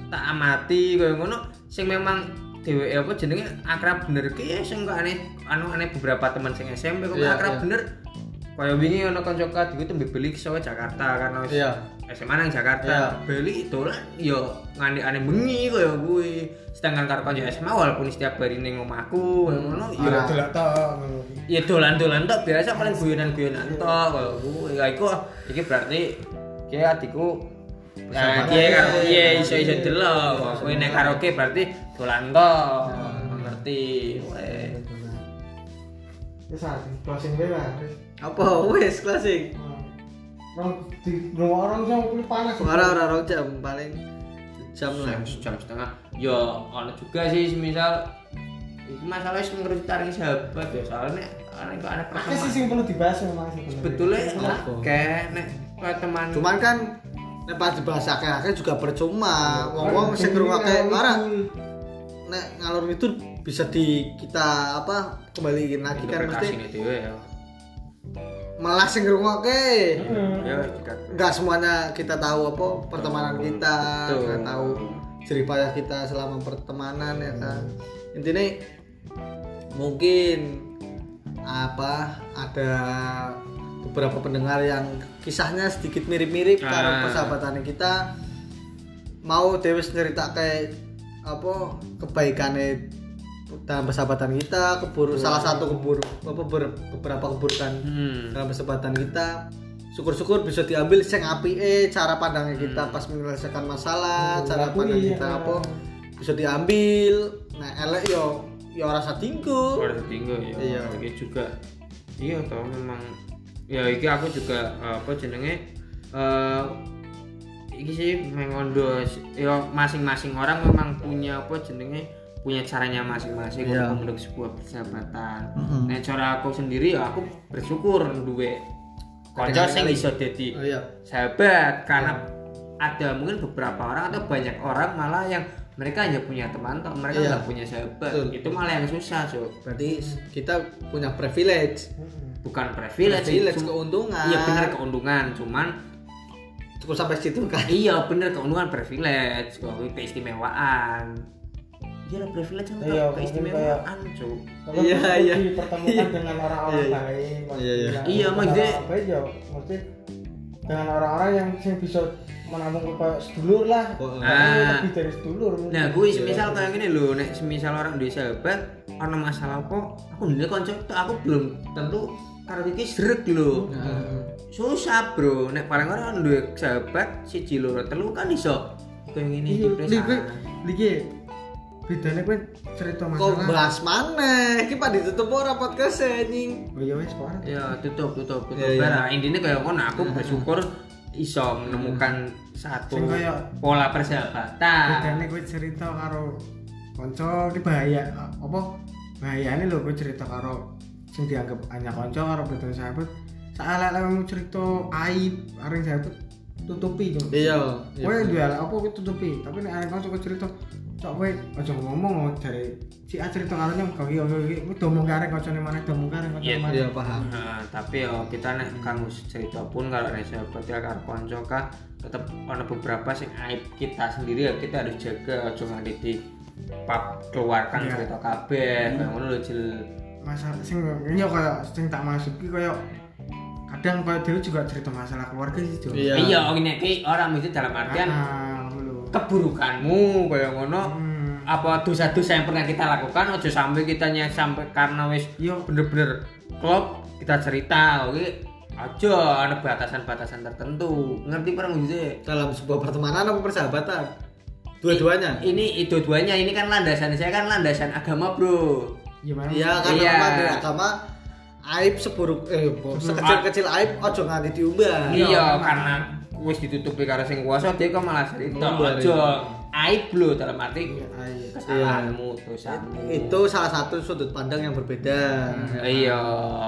tak amati kaya ngono sing memang dheweke apa jenenge akrab bener ki ya sing kok aneh anu aneh beberapa teman sing SMP kok Iya, akrab iya. bener kaya wingi ana kanca kadiku tembe beli ke Jakarta karena wis Iya. SMA nang Jakarta Iya. beli dolan yo ngane aneh bengi kaya kuwi sedangkan karo kanca SMA walaupun setiap hari ning omahku ngono yo ya delok toh ngono. ya dolan-dolan tok biasa paling guyonan-guyonan tok kaya kuwi ya iku iki berarti ki adikku Nah, dia karo Iya, iya iya, iso-iso iya. delok. Kowe nek karaoke berarti dolan tok. Ngerti. Weh. Wis ah, closing wis. Apa wis klasik? Orang di rumah orang kuwi panas. Ora ora ora jam paling jam lah. Jam jam setengah. Yo ana juga sih misal iki masalah sing ngerucutari sahabat ya soalnya ana kok ana Akeh sih pertemanan. sing perlu dibahas memang sih. Sebetulnya akeh nek teman Cuman kan nek pas dibahas akeh-akeh juga percuma. Wong-wong sing ngrungokne ora nek ngalor itu bisa di kita apa kembaliin lagi kan mesti ya. Malah sing ngrungokke. Ya kita nggak semuanya kita tahu apa pertemanan kita nggak tahu payah kita selama pertemanan ya kan. Intinya mungkin apa ada beberapa pendengar yang kisahnya sedikit mirip-mirip karena Ah. persahabatan kita. Mau Dewi cerita kayak apa kebaikannya dalam persahabatan kita keburu salah satu keburu apa ber- beberapa keburukan hmm. dalam persahabatan kita syukur-syukur bisa diambil sing apike cara pandangnya kita pas menyelesaikan masalah cara diakui, pandang ya. kita apa bisa diambil nah elek yo yo rasa tinggu Keluarga tinggal ya Iya. iki juga iya toh memang ya iki aku juga apa jenenge eh iki sih mengondo ya masing-masing orang memang punya apa jenenge punya caranya masing-masing Iya. untuk membentuk sebuah persahabatan. Mhm. Nah, cara aku sendiri ya aku bersyukur duwe kanca sing iso dadi oh iya sahabat karena ada mungkin beberapa orang atau banyak orang malah yang mereka hanya punya teman toh mereka Iya. nggak punya sahabat Betul. itu malah yang susah so berarti kita punya privilege bukan privilege privilege keuntungan iya bener keuntungan cuman cukup sampai situ kan iya bener keuntungan privilege kok kuwi keistimewaan iya lah privilege kan Iya, keistimewaan cuy Kalau Iya, iya. dipertemukan Iya. dengan orang-orang Iya, iya. baik maksudnya. Iya, iya. Iya, maksudnya- orang baik ya mesti dengan orang-orang yang sing bisa menampung ke sedulur lah Oh, Bahkan ah. lebih dari sedulur Nah, gue semisal kayak gini loh, nek semisal orang duwe sahabat, ana masalah apa, aku kanca tok, aku belum tentu karo iki srek lho. Susah, Bro. Nek paling ora duwe sahabat siji loro telu kan iso kayak ngene iki lagi plesan. lagi bedanya gue cerita kok masalah bahas mana iki pak ditutup ora podcast anjing oh iya wes parah Ya, tutup, tutup, tutup. Iya. Bara, intinya kayak kono aku bersyukur iso menemukan satu pola persahabatan. bedanya gue cerita karo konco ini bahaya apa bahayanya lo gue cerita karo sing dianggap hanya konco karo betul sahabat. Saat kamu cerita aib areng sahabat tutupi Cuk. iya Kowe duwe apa kowe tutupi, tapi nek kanca kowe cerita, cok kowe aja ngomong oh, dari si A cerita karo nyong kok iya iya kowe domong kare kancane maneh domong kare kancane Iya, maneh. iya paham. Nah, tapi yo kita nek kanggo cerita pun kalau nek sahabat ya karo kanca kah tetep ana beberapa sing aib kita sendiri ya kita harus jaga aja nganti di pap keluarkan Iya. cerita kabeh ngono lho Masalah sing iya kaya sing tak masuk ki kaya kadang kaya dhewe juga cerita masalah keluarga sih, Jo. Iya. iya ngene iki orang mesti dalam artian Ah, keburukanmu kayak ngono Hmm. apa dosa-dosa yang pernah kita lakukan aja sampai kita nyek sampai karena wis Iya. bener-bener klop kita cerita oke aja ada batasan-batasan tertentu ngerti perang gitu dalam sebuah pertemanan apa persahabatan dua-duanya ini itu duanya ini kan landasan saya kan landasan agama bro Gimana? iya kan Iya. apa di agama aib seburuk eh bo- sekecil-kecil aib ojo nganti diubah iya Iya, karena wis ditutupi karo sing kuasa dia kok malah cerita Ngumbar, aja. Aib lo dalam arti Ayo. kesalahanmu dosamu. Itu salah satu sudut pandang yang berbeda. Iya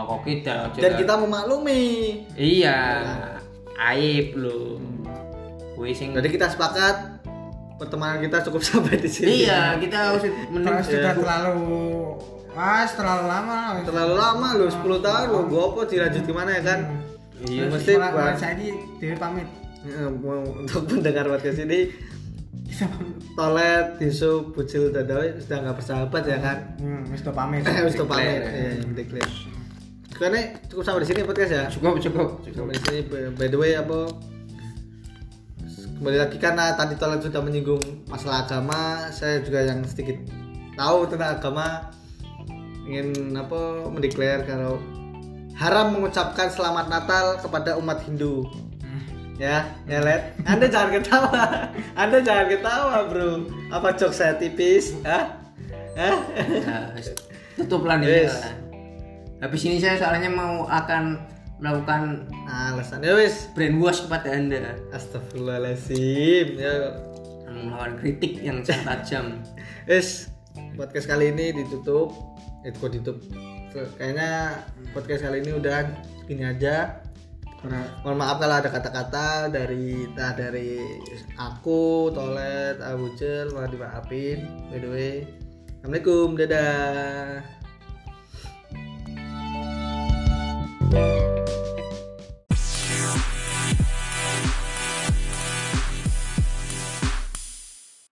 kok kita dan kita memaklumi. Iya aib lo Wis sing jadi kita sepakat pertemanan kita cukup sampai di sini. Iya kita harus mending Terus sudah terlalu ah terlalu lama terlalu lama loh 10 tahun loh gua apa dilanjut gimana ya kan? Iya, mesti buat- saiki dhewe pamit. Untuk pendengar podcast ini. Tolet, Tisu, Bucil, Dadawi sudah nggak bersahabat ya kan? Hmm, wis pamit. Harus tuh pamit. Ya, declare. Karena cukup sampai di sini podcast ya? Cukup cukup. Cukup Sampai di sini. By- the way apa? Kembali lagi karena tadi Tolet sudah menyinggung masalah agama saya juga yang sedikit tahu tentang agama ingin apa mendeklar kalau haram mengucapkan selamat Natal kepada umat Hindu. Ya ya let anda jangan ketawa. Anda jangan ketawa bro. Apa jok saya tipis? Ah ah Nah, wis. tutup lah nih Yes. habis ini saya soalnya mau akan melakukan alasan. Ya wis. brainwash kepada anda. Astagfirullahaladzim. Ya. Melakukan kritik yang sangat tajam. Wis. Podcast kali ini ditutup Edco ditutup kayaknya podcast kali ini udah gini aja. Karena mohon maaf kalau ada kata-kata dari tah dari aku tolet abucel mohon dimaafin. By the way assalamualaikum dadah.